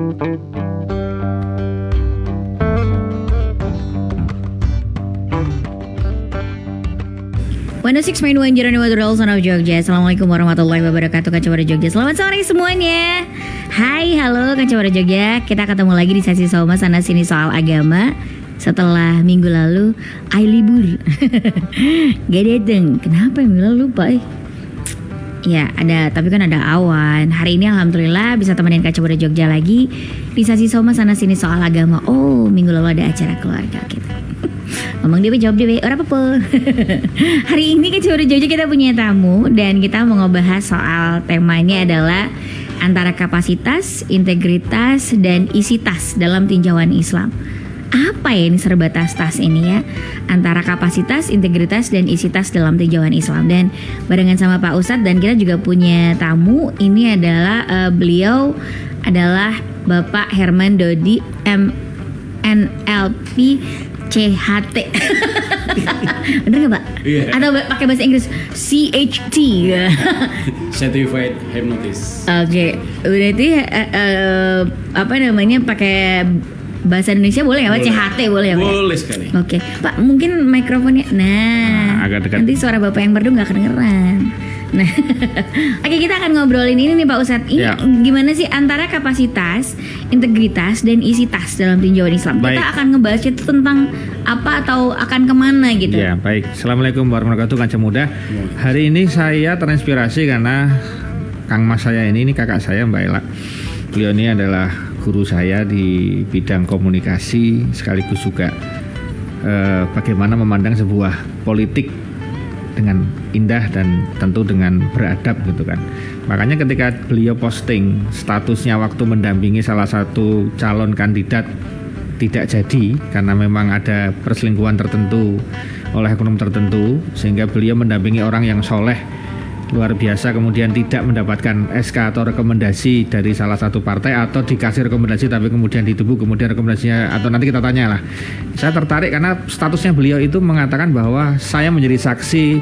106.1 Jeronimo Durul Son of Jogja. Assalamualaikum warahmatullahi wabarakatuh Kacamata Jogja. Selamat sore semuanya. Hai halo Kacamata Jogja. Kita ketemu lagi di sesi Soma Sana Sini Soal Agama. Setelah minggu lalu I libur Gak dateng Kenapa minggu lalu lupa eh? Ya ada. Tapi kan ada awan. Hari ini Alhamdulillah bisa temenin Kacamata Jogja lagi Di sesi Soma Sana Sini Soal Agama. Oh minggu lalu ada acara keluarga kita. Ngomong dia jawab dia orang apa Hari ini kan Ciburu Jogja kita punya tamu dan kita mau ngebahas soal temanya adalah antara kapasitas, integritas dan isi tas dalam tinjauan Islam. Apa ya ini serba tas-tas ini ya Antara kapasitas, integritas, dan isi tas dalam tinjauan Islam Dan barengan sama Pak Ustadz dan kita juga punya tamu Ini adalah uh, beliau adalah Bapak Herman Dodi MNLP CHT. Bener nggak pak? Iya. Atau pakai bahasa Inggris CHT. Certified Hypnotist. Oke, berarti uh, uh, apa namanya pakai bahasa Indonesia boleh ya pak? Boleh. CHT boleh ya pak? Boleh sekali. Oke, Pak mungkin mikrofonnya. Nah, Nah, agak dekat. nanti suara bapak yang merdu nggak kedengeran. Nah, oke kita akan ngobrolin ini nih Pak Ustadz. Ini Ya. gimana sih antara kapasitas, integritas dan isi tas dalam tinjauan Islam? Kita Baik. akan ngebahas itu tentang apa atau akan ke mana gitu? Ya baik, Assalamualaikum warahmatullahi wabarakatuh Kanca Muda Hari ini saya terinspirasi karena Kang Mas saya ini, ini kakak saya Mbak Ela Beliau ini adalah guru saya di bidang komunikasi Sekaligus juga eh, bagaimana memandang sebuah politik dengan indah dan tentu dengan beradab gitu kan. Makanya ketika beliau posting statusnya waktu mendampingi salah satu calon kandidat tidak jadi karena memang ada perselingkuhan tertentu oleh ekonom tertentu sehingga beliau mendampingi orang yang soleh luar biasa kemudian tidak mendapatkan SK atau rekomendasi dari salah satu partai atau dikasih rekomendasi tapi kemudian ditubuh kemudian rekomendasinya atau nanti kita tanya lah. Saya tertarik karena statusnya beliau itu mengatakan bahwa saya menjadi saksi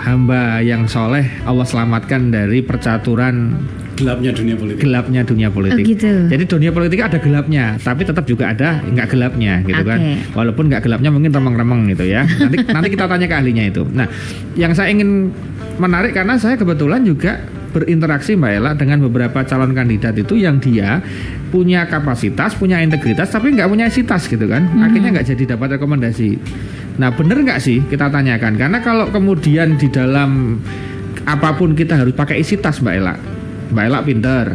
hamba yang soleh Allah selamatkan dari percaturan Gelapnya dunia politik. gelapnya dunia politik. Oh, gitu. Jadi dunia politik ada gelapnya, tapi tetap juga ada nggak gelapnya gitu kan. Oke. Walaupun nggak gelapnya mungkin remeng-remeng gitu ya. Nanti nanti kita tanya ke ahlinya itu. Nah, yang saya ingin menarik karena saya kebetulan juga berinteraksi Mbak Ella dengan beberapa calon kandidat itu yang dia punya kapasitas, punya integritas, tapi nggak punya isi tas gitu kan. Akhirnya nggak jadi dapat rekomendasi. Nah, bener nggak sih kita tanyakan? Karena kalau kemudian di dalam apa pun kita harus pakai isi tas Mbak Ella. Mbak Ella pinter,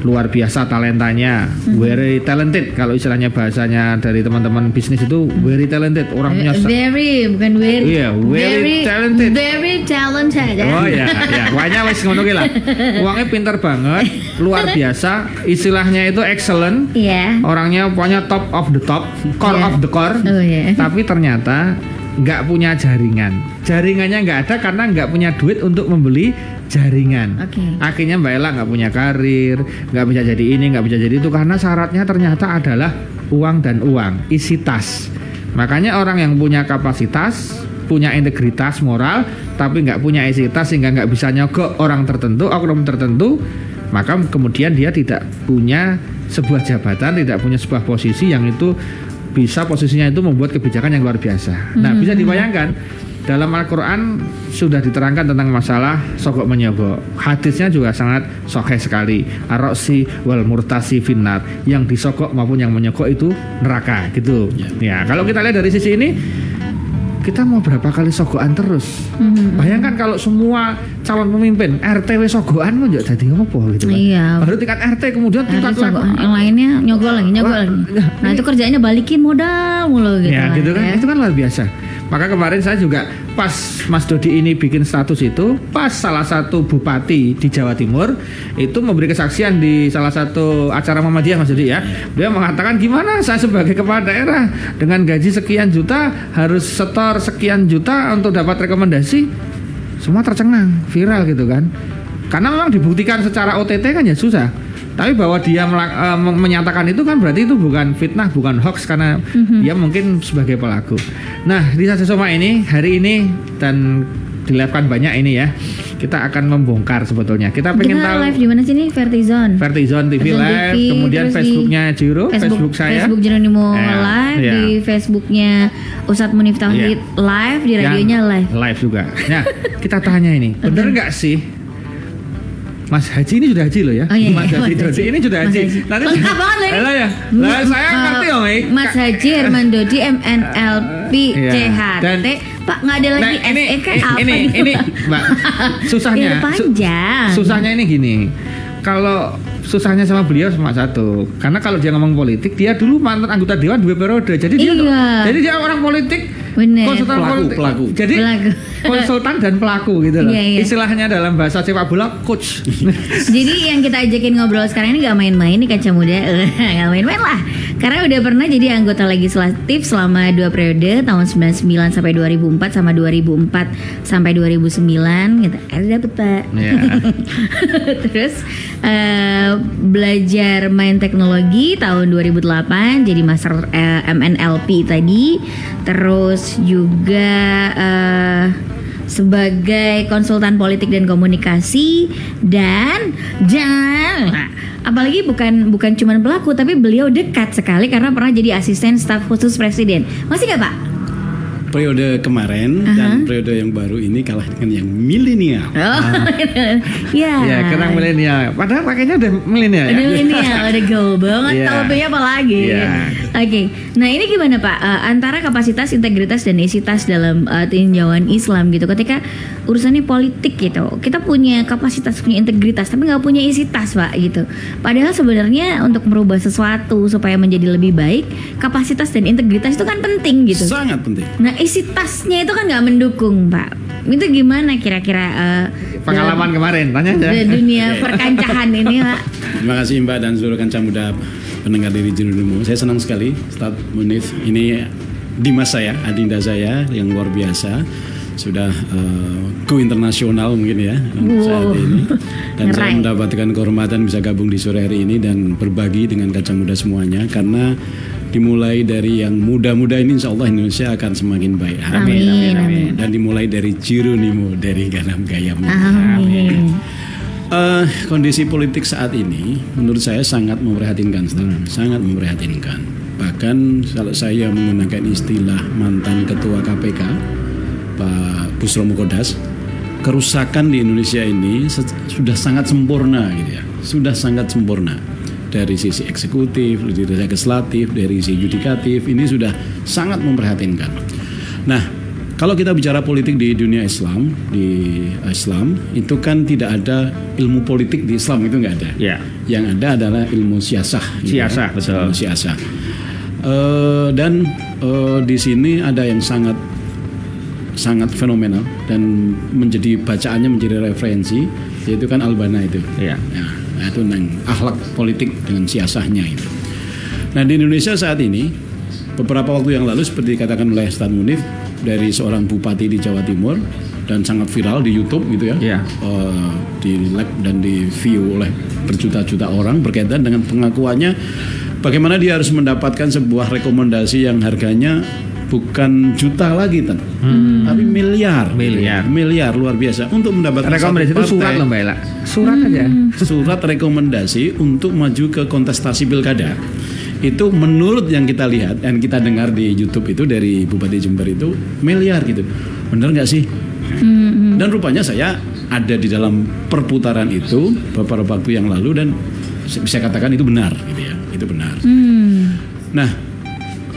luar biasa talentanya, very talented. Kalau istilahnya bahasanya dari teman-teman bisnis itu very talented, orangnya Very, bukan very. Iya, very talented. Very talented. ya. Oh ya, ya, pokoknya wis ngono lah. Uangnya pinter banget, luar biasa. Istilahnya itu excellent. Iya. Orangnya pokoknya top of the top, core Iya. of the core. Oh iya. Tapi ternyata nggak punya jaringan. Jaringannya nggak ada karena nggak punya duit untuk membeli jaringan. Oke. Akhirnya Mbak Ella nggak punya karir, nggak bisa jadi ini, nggak bisa jadi itu karena syaratnya ternyata adalah uang dan uang, isi tas. Makanya orang yang punya kapasitas, punya integritas moral, tapi nggak punya isi tas sehingga nggak bisa nyogok orang tertentu, oknum tertentu, maka kemudian dia tidak punya sebuah jabatan, tidak punya sebuah posisi yang itu bisa posisinya itu membuat kebijakan yang luar biasa. Nah, bisa dibayangkan dalam Al-Quran sudah diterangkan tentang masalah sogok menyogok. Hadisnya juga sangat soheh sekali. Aroksi wal murtasi finnar. Yang disogok maupun yang menyogok itu neraka gitu. Ya, kalau kita lihat dari sisi ini kita mau berapa kali sogokan terus? Mhm. Bayangkan kalau semua calon pemimpin RTW sogokan mau jadi apa gitu kan? Iya. Baru tingkat RT kemudian tingkat coba. yang lainnya nyogol lagi, nyogol lagi. nah, itu kerjanya balikin modal mulu gitu. ya lah, gitu kan ya. itu kan luar biasa maka kemarin saya juga pas Mas Dodi ini bikin status itu pas salah satu bupati di Jawa Timur itu memberi kesaksian di salah satu acara Muhammadiyah Mas Dodi ya. Dia mengatakan gimana saya sebagai kepala daerah dengan gaji sekian juta harus setor sekian juta untuk dapat rekomendasi? Semua tercengang viral gitu kan. Karena memang dibuktikan secara OTT kan ya susah tapi bahwa dia melak- eh, men- menyatakan itu kan berarti itu bukan fitnah bukan hoax karena dia mungkin sebagai pelaku nah di Sasi Soma ini hari ini dan dilakukan banyak ini ya kita akan membongkar sebetulnya. Kita pengen Kita tahu live di mana sih nih? Vertizon. Vertizon TV Vertizon live, TV, kemudian Facebooknya Jiro, Facebook, saya. Facebook Jeronimo Ya, live, ya. di Facebooknya Ustadz Munif Tauhid live, di Yang radionya live. Live juga. Nah, kita tanya ini, bener nggak sih? Mas Haji ini sudah haji loh ya? Oh iya, Mas iya, Haji Mas Dodi Haji. ini sudah Mas haji. Haji. Nanti Lengkap banget loh ini. Lah ya. Lah saya Uh, ngerti loh, Mik. Mas Haji Herman Dodi MNLP Iya. CHT. Dan- Pak nggak ada lagi Nah, ini, SEK ini, apa ini, gitu? ini, Mbak, susahnya, panjang. su- susahnya ini gini. Kalau susahnya sama beliau cuma satu, karena kalau dia ngomong politik, dia dulu mantan anggota dewan dua periode, jadi dia, Iya. jadi dia orang politik, Bener. konsultan Pelaku, politik, pelaku. jadi Pelaku. konsultan dan pelaku gitu loh. Iya, iya. Istilahnya dalam bahasa sepak bola coach. Jadi yang kita ajakin ngobrol sekarang ini gak main-main nih kaca muda Gak main-main lah Karena udah pernah jadi anggota legislatif selama dua periode Tahun 99 sampai 2004 sama 2004 sampai 2009 gitu. Ada dapet pak Iya. Terus eh, belajar main teknologi tahun 2008 jadi master eh, MNLP tadi. Terus juga eh, sebagai konsultan politik dan komunikasi dan dan apalagi bukan bukan cuman pelaku tapi beliau dekat sekali karena pernah jadi asisten staf khusus presiden. Masih nggak Pak? Periode kemarin dan periode yang baru ini kalah dengan yang milenial. Oh, ya. ya, kena milenial. Padahal pakainya udah milenial ya. Udah milenial, udah gaul banget. Iya. Tahu punya apa lagi? Iya. Oke, nah ini gimana Pak? Eh, antara kapasitas, integritas dan isitas dalam eh, tinjauan Islam gitu. Ketika urusannya politik gitu, kita punya kapasitas, punya integritas, tapi nggak punya isitas Pak gitu. Padahal sebenarnya untuk merubah sesuatu supaya menjadi lebih baik, kapasitas dan integritas itu kan penting gitu. Sangat penting. Nah isitasnya itu kan nggak mendukung Pak. Itu gimana kira-kira eh, Pengalaman kemarin, tanya aja. dunia perkancahan ini Pak? Terima kasih Mbak dan seluruh kancah muda pendengar diri Jerudimu. Saya senang sekali Stad Munif ini Dimas saya, adinda saya yang luar biasa sudah eh, go internasional mungkin ya saat Wow. ini dan saya Keren. mendapatkan kehormatan bisa gabung di sore hari ini dan berbagi dengan kaca muda semuanya karena dimulai dari yang muda-muda ini insya Allah Indonesia akan semakin baik Amin, amin. dan dimulai dari Jeronimo dari Ganam Gaya Muda. Amin. Eh, kondisi politik saat ini menurut saya sangat memprihatinkan, Stan. sangat memprihatinkan. Bahkan kalau saya menggunakan istilah mantan ketua KPK, Pak Busro Mukodas, kerusakan di Indonesia ini sudah sangat sempurna gitu ya, sudah sangat sempurna dari sisi eksekutif, dari sisi legislatif, dari sisi yudikatif ini sudah sangat memprihatinkan. Nah, kalau kita bicara politik di dunia Islam, di Islam itu kan tidak ada ilmu politik di Islam itu nggak ada. Ya. Yang ada adalah ilmu siasah. gitu ya. Siasah, betul. Ilmu siasah. Eh, dan eh, di sini ada yang sangat sangat fenomenal dan menjadi bacaannya menjadi referensi yaitu kan Albana itu. Iya. Ya, nah itu nang akhlak politik dengan siasahnya itu. Nah di Indonesia saat ini beberapa waktu yang lalu seperti dikatakan oleh Stan Munif dari seorang bupati di Jawa Timur dan sangat viral di YouTube gitu ya, Iya. Eh, di like dan di view oleh berjuta-juta orang berkaitan dengan pengakuannya bagaimana dia harus mendapatkan sebuah rekomendasi yang harganya bukan juta lagi tan, tapi miliar. Miliar. miliar luar biasa untuk mendapatkan Rekomendasi satu itu surat loh Mbak Ella. Surat aja. surat rekomendasi untuk maju ke kontestasi pilkada itu menurut yang kita lihat dan kita dengar di YouTube itu dari Bupati Jember itu miliar gitu bener nggak sih dan rupanya saya ada di dalam perputaran itu beberapa waktu yang lalu dan bisa katakan itu benar gitu ya itu benar Hmm. nah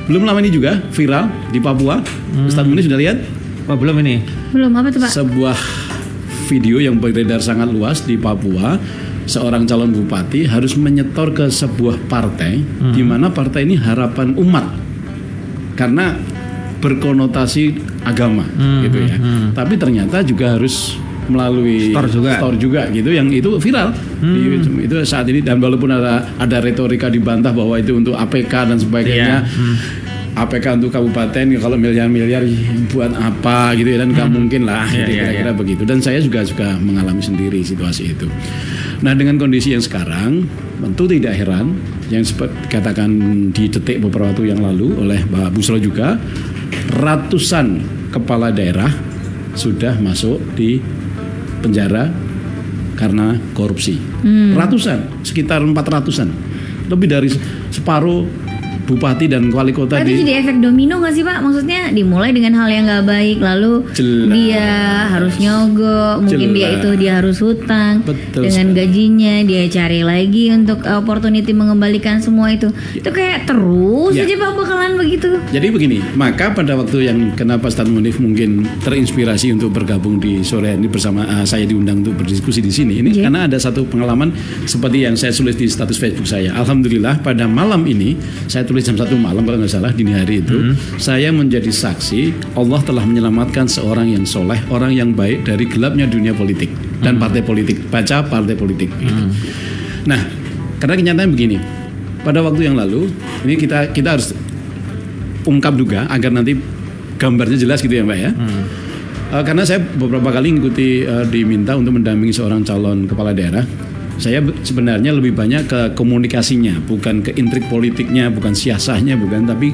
belum lama ini juga viral di Papua. Ustadz Muni sudah lihat? Oh, belum ini. Belum apa tuh Pak? sebuah video yang beredar sangat luas di Papua. Seorang calon bupati harus menyetor ke sebuah partai di mana partai ini harapan umat. Karena berkonotasi agama gitu ya. tapi ternyata juga harus melalui Store juga. store juga gitu yang itu viral. Di- itu saat ini dan walaupun ada ada retorika dibantah bahwa itu untuk APK dan sebagainya. Iya. APK untuk kabupaten kalau miliar-miliar buat apa gitu ya dan nggak mungkin lah Iya, gitu, iya, kira-kira begitu. Dan saya juga juga mengalami sendiri situasi itu. Nah dengan kondisi yang sekarang tentu tidak heran yang seperti katakan di detik beberapa waktu yang lalu oleh Pak Busro juga ratusan kepala daerah sudah masuk di penjara karena korupsi. Ratusan, sekitar 400-an. Lebih dari se- separuh bupati dan wali kota Tapi di jadi efek domino gak sih Pak? Maksudnya dimulai dengan hal yang nggak baik, lalu Jelas. dia harus nyogok, mungkin dia Jelas. itu dia harus hutang Betul dengan sekali. gajinya, dia cari lagi untuk opportunity mengembalikan semua itu. Itu kayak terus Ya. aja Pak bakalan begitu. Jadi begini, maka pada waktu yang kenapa Ustadz Munif mungkin terinspirasi untuk bergabung di sore ini bersama ah, saya diundang untuk berdiskusi di sini, ini Iya. karena ada satu pengalaman seperti yang saya tulis di status Facebook saya. Alhamdulillah pada malam ini saya tulis jam satu malam kalau nggak salah dini hari itu, saya menjadi saksi Allah telah menyelamatkan seorang yang soleh, orang yang baik dari gelapnya dunia politik dan partai politik. Baca partai politik. gitu. Nah, karena kenyataan begini, pada waktu yang lalu ini kita kita harus ungkap juga agar nanti gambarnya jelas gitu ya Mbak ya. Eh, karena saya beberapa kali mengikuti eh, diminta untuk mendampingi seorang calon kepala daerah. Saya be- sebenarnya lebih banyak ke komunikasinya, bukan ke intrik politiknya, bukan siasahnya, bukan tapi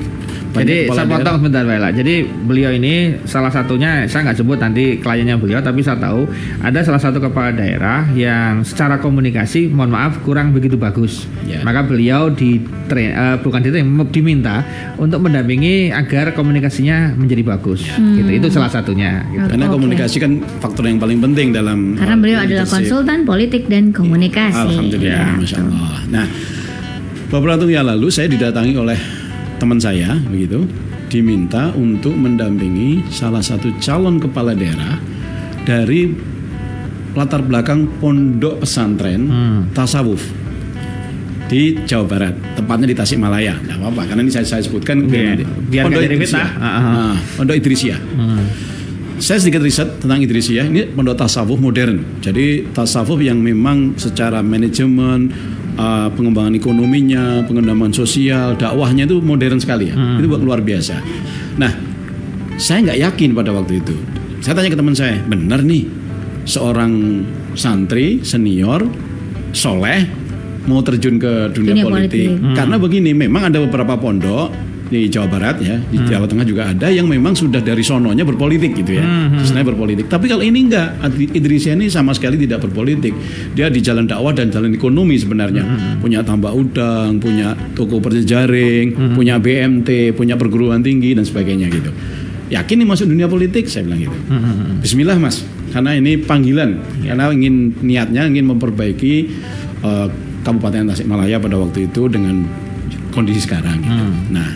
Jadi saya daerah. potong sebentar Pak Ela. Jadi beliau ini salah satunya saya nggak sebut nanti kliennya beliau, tapi saya tahu ada salah satu kepala daerah yang secara komunikasi, mohon maaf kurang begitu bagus. Ya. Maka beliau di eh, bukan di diminta untuk mendampingi agar komunikasinya menjadi bagus. Gitu. Itu salah satunya. Gitu. Karena Oke. komunikasi kan faktor yang paling penting dalam Karena eh, beliau adalah konsultan politik dan komunikasi. Alhamdulillah, Ya, masya. Allah. Nah, beberapa waktu yang lalu saya didatangi oleh teman saya, begitu, diminta untuk mendampingi salah satu calon kepala daerah dari latar belakang pondok pesantren Hmm. tasawuf di Jawa Barat, tepatnya di Tasikmalaya. Tidak apa-apa, karena ini saya, saya sebutkan nanti. biar Pondok nggak fitnah. Ah, ah. Nah, Pondok Idrisiyah. Hmm. Saya sedikit riset tentang Idrisiyah. Ini pondok tasawuf modern. Jadi tasawuf yang memang secara manajemen, uh, pengembangan ekonominya, pengembangan sosial, dakwahnya itu modern sekali ya. Itu luar biasa. Nah, saya nggak yakin pada waktu itu. Saya tanya ke teman saya, benar nih seorang santri senior, soleh, mau terjun ke dunia, Dunia politik. politik. Karena begini, memang ada beberapa pondok di Jawa Barat ya, di Jawa Tengah juga ada yang memang sudah dari sononya berpolitik gitu ya, sebenarnya berpolitik. Tapi kalau ini enggak, Idrisya ini sama sekali tidak berpolitik. Dia di jalan dakwah dan jalan ekonomi sebenarnya, punya tambak udang, punya toko berjejaring, punya BMT, punya perguruan tinggi dan sebagainya gitu. Yakin nih masuk dunia politik? Saya bilang gitu. Bismillah mas, karena ini panggilan, karena ingin niatnya ingin memperbaiki eh, Kabupaten Tasikmalaya pada waktu itu dengan kondisi sekarang. Gitu. Nah,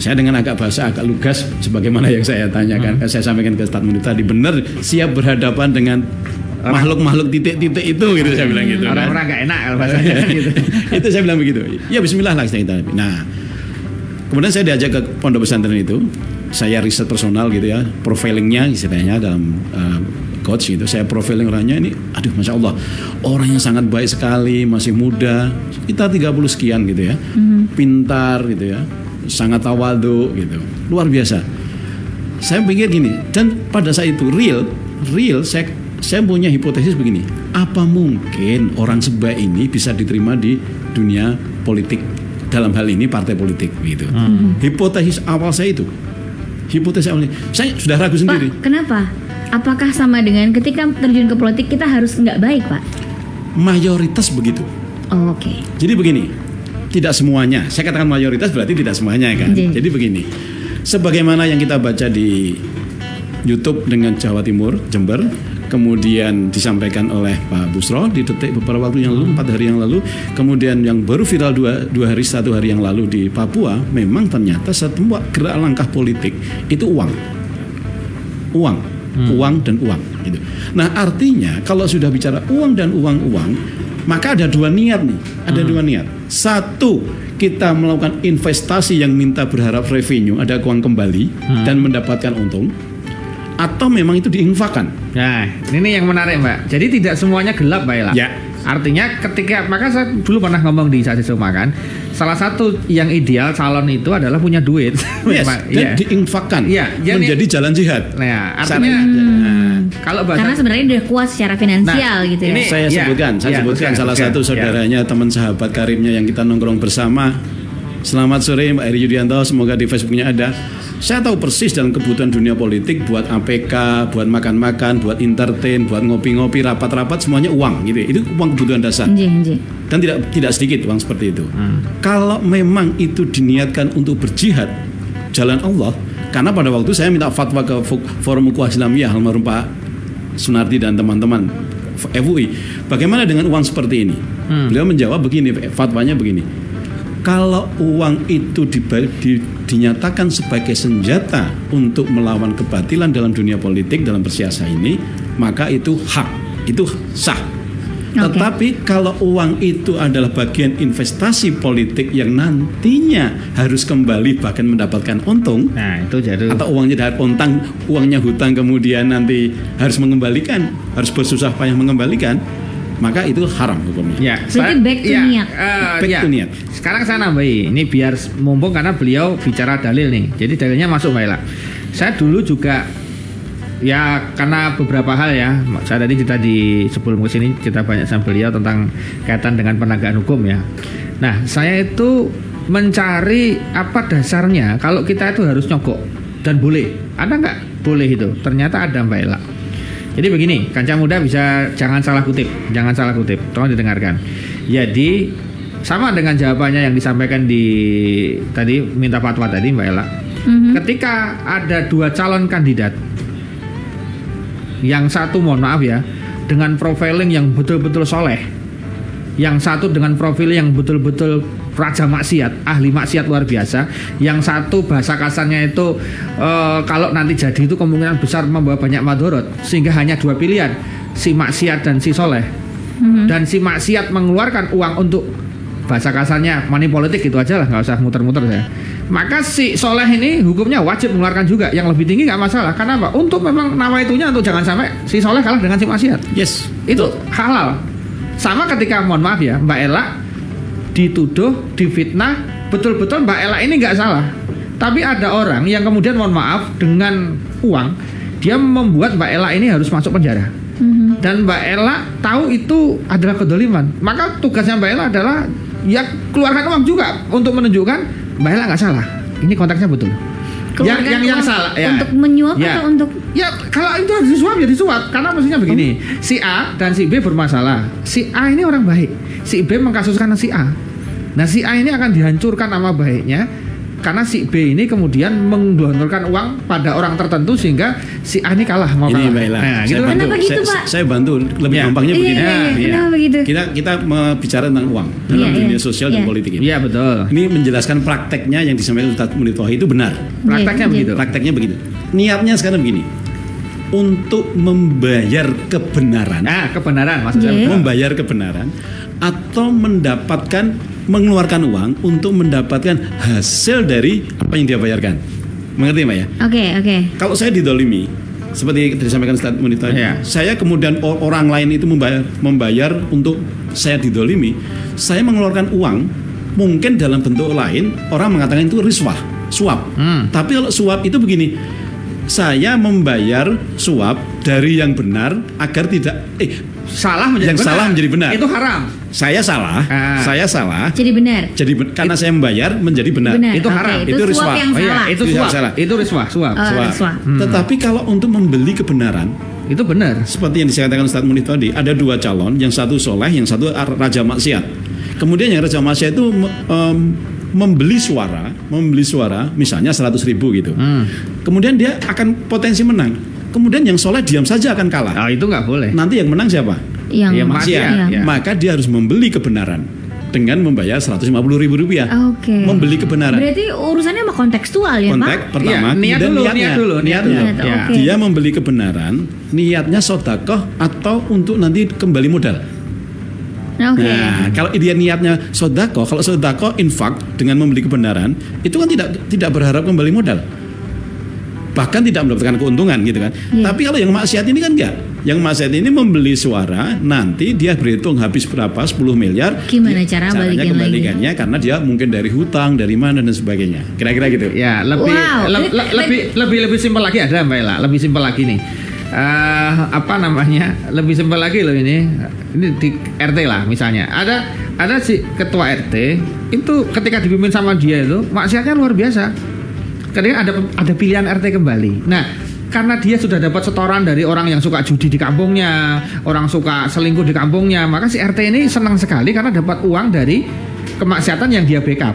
saya dengan agak bahasa agak lugas sebagaimana yang saya tanyakan, saya sampaikan ke Ustadz Munir tadi benar siap berhadapan dengan makhluk-makhluk titik-titik itu gitu saya bilang gitu. Orang-orang nggak enak kalau bahasanya gitu. itu saya bilang begitu. Ya Bismillah lah kita. Nah, kemudian saya diajak ke pondok pesantren itu. Saya riset personal gitu ya, profilingnya istilahnya dalam uh, coach gitu. Saya profiling orangnya ini, aduh masya Allah, orang yang sangat baik sekali, masih muda, kita 30 sekian gitu ya, pintar gitu ya, sangat tawadu gitu, luar biasa. Saya pikir gini, dan pada saat itu real, real saya saya punya hipotesis begini, apa mungkin orang sebaik ini bisa diterima di dunia politik dalam hal ini partai politik gitu. Hipotesis awal saya itu, hipotesis awal saya sudah ragu sendiri. Pak, kenapa? Apakah sama dengan ketika terjun ke politik kita harus nggak baik, Pak? Mayoritas begitu. Oh, Oke. Jadi begini, tidak semuanya. Saya katakan mayoritas berarti tidak semuanya kan. Iya. Jadi begini, sebagaimana yang kita baca di YouTube dengan Jawa Timur, Jember, kemudian disampaikan oleh Pak Busro di detik beberapa waktu yang lalu, empat hari yang lalu, kemudian yang baru viral dua, dua hari satu hari yang lalu di Papua, memang ternyata semua gerak langkah politik itu uang, uang, uang dan uang. Gitu. Nah artinya kalau sudah bicara uang dan uang uang, maka ada dua niat nih, ada dua niat. Satu kita melakukan investasi yang minta berharap revenue, ada uang kembali dan mendapatkan untung, atau memang itu diinfakkan. Nah, ini yang menarik Mbak. Jadi tidak semuanya gelap Mbak. Ya. Artinya ketika maka saya dulu pernah ngomong di Sasi kan, salah satu yang ideal calon itu adalah punya duit. Yes, dan iya. diinfakkan Iya, jadi- menjadi jalan jihad. Nah, artinya Sana. nah, kalau bahasa Karena sebenarnya dia kuat secara finansial Nah, gitu ya. ini- Saya Iya, sebutkan, saya iya, sebutkan sebutkan, salah sebutkan, satu iya. saudaranya teman sahabat karibnya yang kita nongkrong bersama Selamat sore Mbak Eri Yudianto, semoga di Facebooknya ada. Saya tahu persis dalam kebutuhan dunia politik buat APK, buat makan-makan, buat entertain, buat ngopi-ngopi, rapat-rapat semuanya uang gitu. Itu uang kebutuhan dasar. Nggih, nggih. Dan tidak tidak sedikit uang seperti itu. Kalau memang itu diniatkan untuk berjihad jalan Allah, karena pada waktu saya minta fatwa ke Fo- Forum Ukhuwah Islamiyah almarhum Pak Sunardi dan teman-teman FUI, bagaimana dengan uang seperti ini? Beliau menjawab begini, fatwanya begini. Kalau uang itu diba- di- dinyatakan sebagai senjata untuk melawan kebatilan dalam dunia politik dalam bersiasa ini, maka itu hak, itu sah. Oke. Tetapi kalau uang itu adalah bagian investasi politik yang nantinya harus kembali bahkan mendapatkan untung Nah, itu jadi atau uangnya dari uangnya hutang kemudian nanti harus mengembalikan, harus bersusah payah mengembalikan, maka itu haram hukumnya. Ya, Berarti back to ya, niat. eh, Back ya. to niat. Sekarang saya nambahi, ini biar mumpung karena beliau bicara dalil nih. Jadi dalilnya masuk Mbak Ella. Saya dulu juga ya karena beberapa hal ya. Saya tadi cerita di sebelum ke sini cerita banyak sama beliau tentang kaitan dengan penegakan hukum ya. Nah, saya itu mencari apa dasarnya kalau kita itu harus nyogok dan boleh. Ada nggak boleh itu? Ternyata ada Mbak Ella. Jadi begini, kancah muda bisa jangan salah kutip, jangan salah kutip, tolong didengarkan. Jadi sama dengan jawabannya yang disampaikan di tadi minta fatwa tadi Mbak Ella. Mhm. Ketika ada dua calon kandidat, yang satu mohon maaf ya, dengan profiling yang betul-betul soleh, yang satu dengan profil yang betul-betul raja maksiat, ahli maksiat luar biasa. Yang satu bahasa kasarnya itu eh, kalau nanti jadi itu kemungkinan besar membawa banyak madorot, sehingga hanya dua pilihan, si maksiat dan si soleh. Mhm. Dan si maksiat mengeluarkan uang untuk bahasa kasarnya money politik itu aja lah, nggak usah muter-muter saya. Maka si soleh ini hukumnya wajib mengeluarkan juga, yang lebih tinggi nggak masalah. Karena apa? Untuk memang nama itunya untuk jangan sampai si soleh kalah dengan si maksiat Yes. itu halal sama ketika mohon maaf ya Mbak Ella dituduh difitnah betul-betul Mbak Ella ini nggak salah. Tapi ada orang yang kemudian mohon maaf dengan uang dia membuat Mbak Ella ini harus masuk penjara. Mhm. dan Mbak Ella tahu itu adalah kedoliman. Maka tugasnya Mbak Ella adalah ya keluarkan uang juga untuk menunjukkan Mbak Ella nggak salah. Ini konteksnya betul. Yang Keluarkan yang yang salah ya. Untuk menyuap Ya. atau untuk Ya kalau itu harus disuap ya disuap. Karena maksudnya begini si A dan si B bermasalah. Si A ini orang baik. Si B mengkasuskan si A nah si A ini akan dihancurkan nama baiknya karena si B ini kemudian menggelontorkan uang pada orang tertentu sehingga si A ini kalah mau Ini kalah Ella, nah, saya gitu kan bantu, Kenapa gitu, saya, Pak? saya bantu lebih Ya. gampangnya Iya, begini. iya, iya. Iya. Begitu? Kita kita bicara tentang uang dalam Iya, dunia iya. sosial dan Iya. politik ini. Iya betul Ini menjelaskan prakteknya yang disampaikan Ustadz Munir Toha itu benar. prakteknya Iya, begitu Prakteknya begitu. Niatnya sekarang begini. Untuk membayar kebenaran, nah kebenaran maksud saya Iya. membayar kebenaran atau mendapatkan mengeluarkan uang untuk mendapatkan hasil dari apa yang dia bayarkan. Mengerti Mbak ya? Oke, oke. Kalau saya didolimi, seperti yang disampaikan Ustadz Munir tadi, Iya. saya kemudian orang lain itu membayar, membayar untuk saya didolimi, saya mengeluarkan uang, mungkin dalam bentuk lain, orang mengatakan itu riswah, suap. Hmm. Tapi kalau suap itu begini, saya membayar suap dari yang benar agar tidak, eh, salah menjadi Yang benar. salah menjadi benar. itu haram saya salah, Ah. saya salah, Jadi benar. jadi ben- karena saya membayar menjadi benar. Benar. Itu haram. Itu, Itu suap riswah. oh iya itu Itu suap salah. itu riswah suap Oh, Suap. riswah. Tetapi kalau untuk membeli kebenaran, itu benar seperti yang disampaikan Ustadz Munir tadi, ada dua calon, yang satu soleh, yang satu raja maksiat. Kemudian yang raja maksiat itu em, membeli suara, membeli suara, misalnya 100 ribu gitu. Hmm. Kemudian dia akan potensi menang. Kemudian yang soleh diam saja akan kalah. Ah, itu nggak boleh Nanti yang menang siapa? Yang Iya, Maksiat. Iya. Iya. Maka dia harus membeli kebenaran dengan membayar 150 ribu rupiah. Oke. Membeli kebenaran. Berarti urusannya sama kontekstual ya, Kontek Pak? pertama, Iya, niat dulu, niatnya. niat dulu, niat dulu. Niat, Ya. oke. Dia membeli kebenaran, niatnya sodakoh atau untuk nanti kembali modal. Oke. Nah, kalau dia niatnya sodako, kalau sodako infak dengan membeli kebenaran, itu kan tidak tidak berharap kembali modal. Bahkan tidak mendapatkan keuntungan gitu kan. Iya. Tapi kalau yang maksiat ini kan enggak. Yang maksiat ini membeli suara, nanti dia berhitung habis berapa 10 miliar. Gimana dia- cara caranya balikin lagi? kembalikannya karena dia mungkin dari hutang, dari mana dan sebagainya. Kira-kira gitu. Ya, lebih Wow. le- le- lebih lebih lebih simpel lagi ada Mbak Ella, lebih simpel lagi nih. Eh, apa namanya? Lebih simpel lagi loh ini. Ini di RT lah misalnya. Ada ada si ketua RT itu ketika dipimpin sama dia itu maksiatnya luar biasa. Ketika ada ada pilihan RT kembali. Nah, karena dia sudah dapat setoran dari orang yang suka judi di kampungnya, orang suka selingkuh di kampungnya, maka si RT ini senang sekali karena dapat uang dari kemaksiatan yang dia backup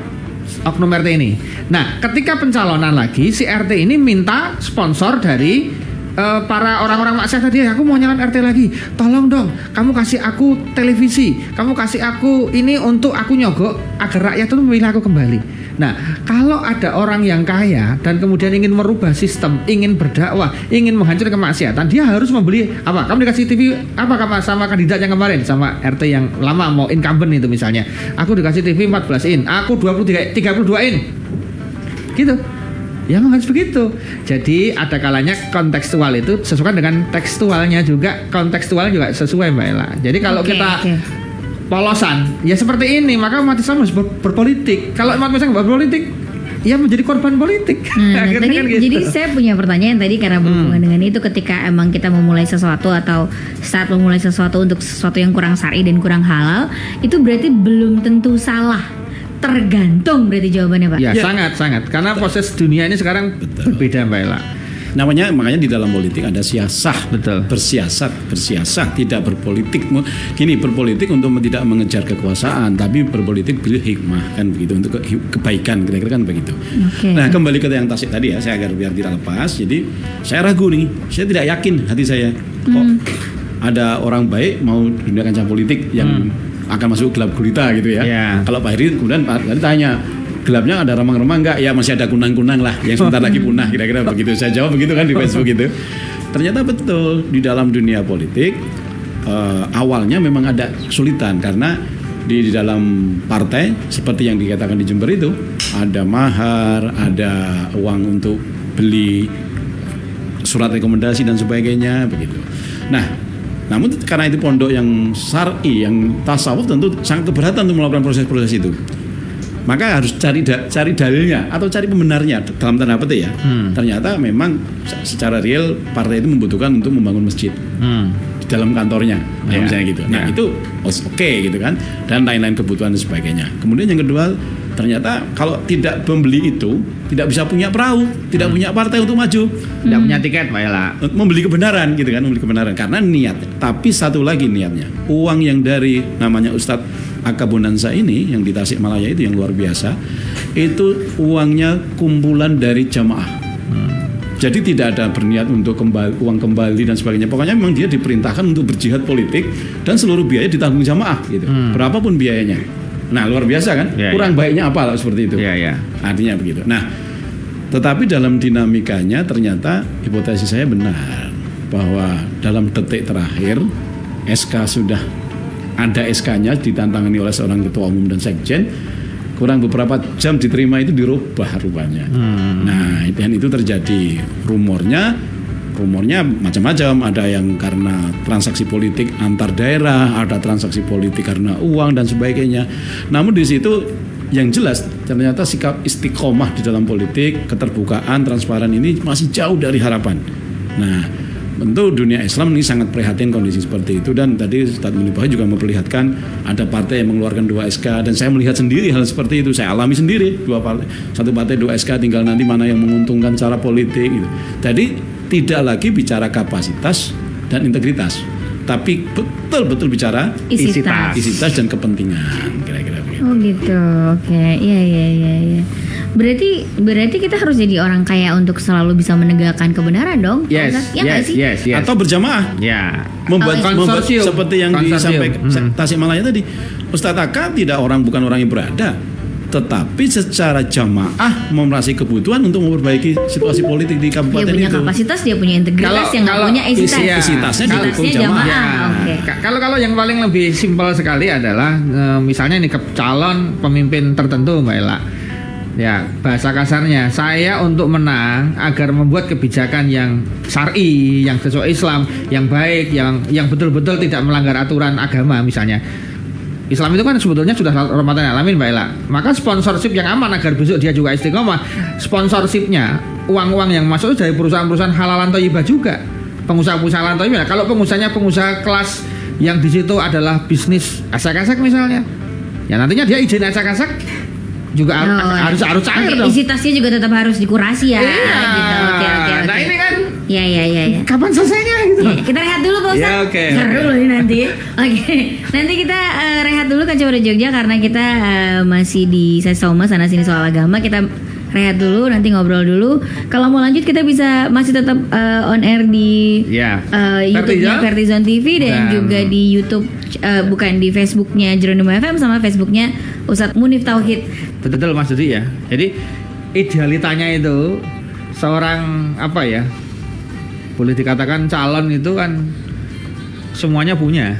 oknum RT ini. Nah, ketika pencalonan lagi, si RT ini minta sponsor dari eh, para orang-orang maksiat tadi, aku mau nyalon RT lagi. Tolong dong, kamu kasih aku televisi, kamu kasih aku ini untuk aku nyogok agar rakyat itu memilih aku kembali. Nah, kalau ada orang yang kaya dan kemudian ingin merubah sistem, ingin berdakwah, ingin menghancurkan kemaksiatan, dia harus membeli apa? Kamu dikasih TV apa kamu sama kandidat yang kemarin sama RT yang lama mau incumbent itu misalnya. Aku dikasih TV 14 in, aku 23 32 in. Gitu. Ya memang harus begitu. Jadi ada kalanya kontekstual itu sesuai dengan tekstualnya juga, kontekstual juga sesuai Mbak Ella. Jadi kalau Oke, kita oke. polosan, ya seperti ini, maka umat Islam harus ber- berpolitik. Kalau umat Islam berpolitik, ya menjadi korban politik. Nah, Akhirnya kan gitu. jadi saya punya pertanyaan tadi karena berhubungan dengan itu ketika emang kita memulai sesuatu atau saat memulai sesuatu untuk sesuatu yang kurang syar'i dan kurang halal, itu berarti belum tentu salah. Tergantung berarti jawabannya, Pak. Ya, Ya. sangat sangat karena proses dunia ini sekarang berbeda Mbak Ella. Namanya makanya di dalam politik ada siasah, Betul. bersiasat, bersiasat, tidak berpolitik. Gini, berpolitik untuk tidak mengejar kekuasaan, tapi berpolitik bil hikmah kan begitu untuk ke- kebaikan kira-kira kan begitu. Oke. Nah, kembali ke yang tasik tadi ya, saya agar biar tidak lepas. Jadi, saya ragu nih, saya tidak yakin hati saya kok ada orang baik mau dunia kancah politik yang akan masuk gelap gulita gitu ya. Ya. Kalau Pak Heri kemudian Pak Heri tanya gelapnya ada remang-remang enggak? Ya masih ada kunang-kunang lah yang sebentar lagi punah kira-kira begitu. Saya jawab begitu kan di Facebook itu. Ternyata betul di dalam dunia politik eh, awalnya memang ada kesulitan karena di, di dalam partai seperti yang dikatakan di Jember itu ada mahar, ada uang untuk beli surat rekomendasi dan sebagainya begitu. Nah, namun karena itu pondok yang syar'i, yang tasawuf tentu sangat keberatan untuk melakukan proses-proses itu. Maka harus cari da- cari dalilnya atau cari pembenarnya dalam tanda petik ya. Ternyata memang se- secara real partai itu membutuhkan untuk membangun masjid Hmm. di dalam kantornya, Ya, misalnya gitu. Nah ya. itu oke gitu kan, dan lain-lain kebutuhan dan sebagainya. Kemudian yang kedua, ternyata kalau tidak membeli itu, tidak bisa punya perahu, tidak punya partai untuk maju, Tidak punya tiket Mbak Ella. membeli kebenaran gitu kan, membeli kebenaran karena niat. Tapi satu lagi niatnya, uang yang dari namanya Ustadz Akabonansa ini yang di Tasikmalaya itu yang luar biasa, itu uangnya kumpulan dari jamaah. Jadi tidak ada berniat untuk kembali, uang kembali dan sebagainya. Pokoknya memang dia diperintahkan untuk berjihad politik dan seluruh biaya ditanggung jamaah gitu. Berapapun biayanya. Nah, luar biasa kan? Ya, Kurang ya. baiknya apa lah seperti itu. Iya, iya. Artinya begitu. Nah, tetapi dalam dinamikanya ternyata hipotesis saya benar bahwa dalam detik terakhir SK sudah ada SK-nya ditantangani oleh seorang ketua umum dan sekjen kurang beberapa jam diterima itu dirubah rupanya. Nah, dan itu terjadi rumornya rumornya macam-macam. Ada yang karena transaksi politik antar daerah ada transaksi politik karena uang dan sebagainya. Namun di situ yang jelas ternyata sikap istiqomah di dalam politik keterbukaan transparan ini masih jauh dari harapan. Nah tentu dunia Islam ini sangat prihatin kondisi seperti itu. Dan tadi Ustadz Munibah juga memperlihatkan ada partai yang mengeluarkan dua SK dan saya melihat sendiri hal seperti itu. Saya alami sendiri. Dua partai satu partai dua SK tinggal nanti mana yang menguntungkan cara politik gitu. jadi tidak lagi bicara kapasitas dan integritas tapi betul-betul bicara Isi tas. isi tas dan kepentingan kira-kira begitu Oh gitu, oke, iya iya iya. iya. Berarti berarti kita harus jadi orang kaya untuk selalu bisa menegakkan kebenaran dong? Yes, Ustaz? ya yes, sih? yes, yes. atau berjamaah Ya. membuat, Oh, membuat seperti yang Konsorsium. disampaikan Hmm. Tasikmalaya tadi Ustadz Aka tidak orang bukan orang yang berada tetapi secara jamaah memerasi kebutuhan untuk memperbaiki situasi politik di Dia kabupaten punya itu kapasitas, dia punya integritas, Kalau- yang nggak kalau punya isi isi- tas. ya. isi tasnya Kalau- didukung jamaah jamaah. Ya. Ka- Kalau kalau yang paling lebih simpel sekali adalah eh, misalnya nih ke calon pemimpin tertentu Mbak Ella. Ya, bahasa kasarnya saya untuk menang agar membuat kebijakan yang syar'i, yang sesuai Islam, yang baik, yang yang betul-betul tidak melanggar aturan agama misalnya. Islam itu kan sebetulnya sudah rahmatan alamin Mbak Ella. Maka sponsorship yang aman agar besok dia juga istiqomah. Sponsorshipnya uang-uang yang masuk dari perusahaan-perusahaan halalan toyibah juga. Pengusaha-pengusaha halalan toyibah. Kalau pengusahanya pengusaha kelas yang di situ adalah bisnis asek-asek misalnya. Ya nantinya dia izin acak-acak juga Oh, harus harus cair dong. Isi tasnya juga tetap harus dikurasi ya. Iya. Gitu. Oke oke oke. Nah ini kan Ya ya ya ya. kapan selesainya gitu. Ya, kita rehat dulu Pak Ustadz Ya, oke, Seru oke. loh ini nanti Oke Nanti kita eh, rehat dulu kan coba Jogja Karena kita eh, masih di Sesi Soma Sana sini soal agama Kita rehat dulu Nanti ngobrol dulu Kalau mau lanjut kita bisa Masih tetap eh, on air di Ya. eh, YouTube-nya Vertizon TV Dan, Dan- juga di YouTube eh, Bukan di Facebooknya Jeronimo FM Sama Facebooknya Ustadz Munif Tauhid Betul Mas Dudi ya. Jadi idealitanya itu seorang apa ya? Boleh dikatakan calon itu kan semuanya punya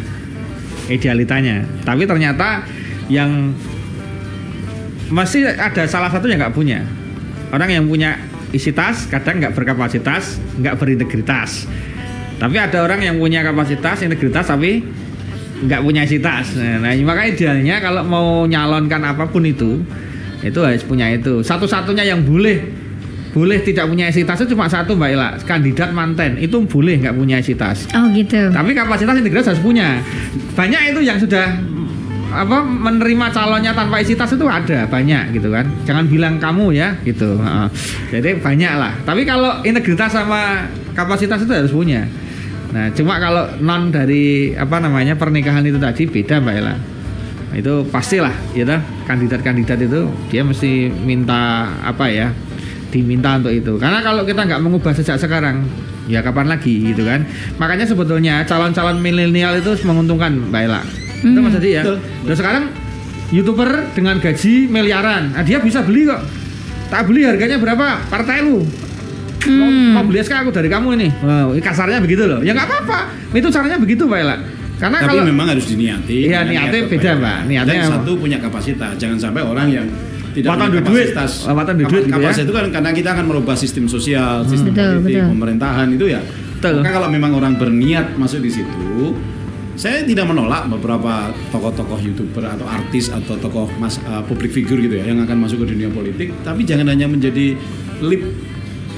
idealitanya. Tapi ternyata yang masih ada salah satu yang nggak punya. Orang yang punya isi tas kadang nggak berkapasitas, nggak berintegritas. Tapi ada orang yang punya kapasitas, integritas tapi nggak punya isi tas. Nah, nah, maka idealnya kalau mau nyalonkan apa pun itu, itu harus punya itu. Satu-satunya yang boleh boleh tidak punya isi tas itu cuma satu Mbak Ila, kandidat manten itu boleh nggak punya isi tas. Oh gitu Tapi kapasitas integritas harus punya. Banyak itu yang sudah apa menerima calonnya tanpa isi tas itu ada banyak gitu kan. Jangan bilang kamu ya gitu. Jadi banyak lah. Tapi kalau integritas sama kapasitas itu harus punya. Nah, cuma kalau non dari apa namanya pernikahan itu tadi beda Mbak Ella. Nah, itu pastilah ya kandidat-kandidat itu dia mesti minta apa ya? Diminta untuk itu. Karena kalau kita nggak mengubah sejak sekarang, ya kapan lagi gitu kan. Makanya sebetulnya calon-calon milenial itu menguntungkan Mbak Ella. Itu Hmm. Mas Adi ya. Betul. Dan sekarang youtuber dengan gaji miliaran, nah, dia bisa beli kok. Tak beli harganya berapa? Partai lu. Mau, Hmm. mau beli SK aku dari kamu ini. Wow, kasarnya begitu loh. Ya nggak apa-apa. Itu caranya begitu Mbak Ella. Karena Tapi kalau memang harus diniati. Iya, niatnya niat beda. Mbak. Niatnya Dan satu punya kapasitas. Jangan sampai orang yang tidak Watan punya duit duit. kapasitas. Duit gitu ya. itu kan karena kita akan merubah sistem sosial, sistem Betul, politik, betul. pemerintahan itu ya. Betul. Maka kalau memang orang berniat masuk di situ, saya tidak menolak beberapa tokoh-tokoh youtuber atau artis atau tokoh mas uh, public figure gitu ya yang akan masuk ke dunia politik. Tapi jangan hanya menjadi lip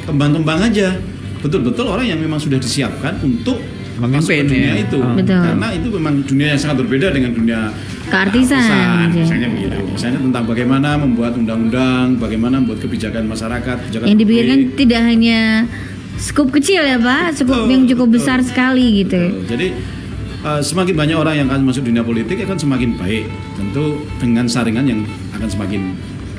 kembang-kembang aja. Betul-betul orang yang memang sudah disiapkan untuk masuk ke Memimpin, dunia ya. itu. Oh. Betul. Karena itu memang dunia yang sangat berbeda dengan dunia Keartisan, artisan, misalnya begitu. Misalnya tentang bagaimana membuat undang-undang, bagaimana membuat kebijakan masyarakat, kebijakan Yang dipikirkan publik. tidak hanya skup kecil ya Pak, skup Betul, yang cukup betul. besar sekali gitu. Betul. Jadi eh, semakin banyak orang yang akan masuk dunia politik akan semakin baik. Tentu dengan saringan yang akan semakin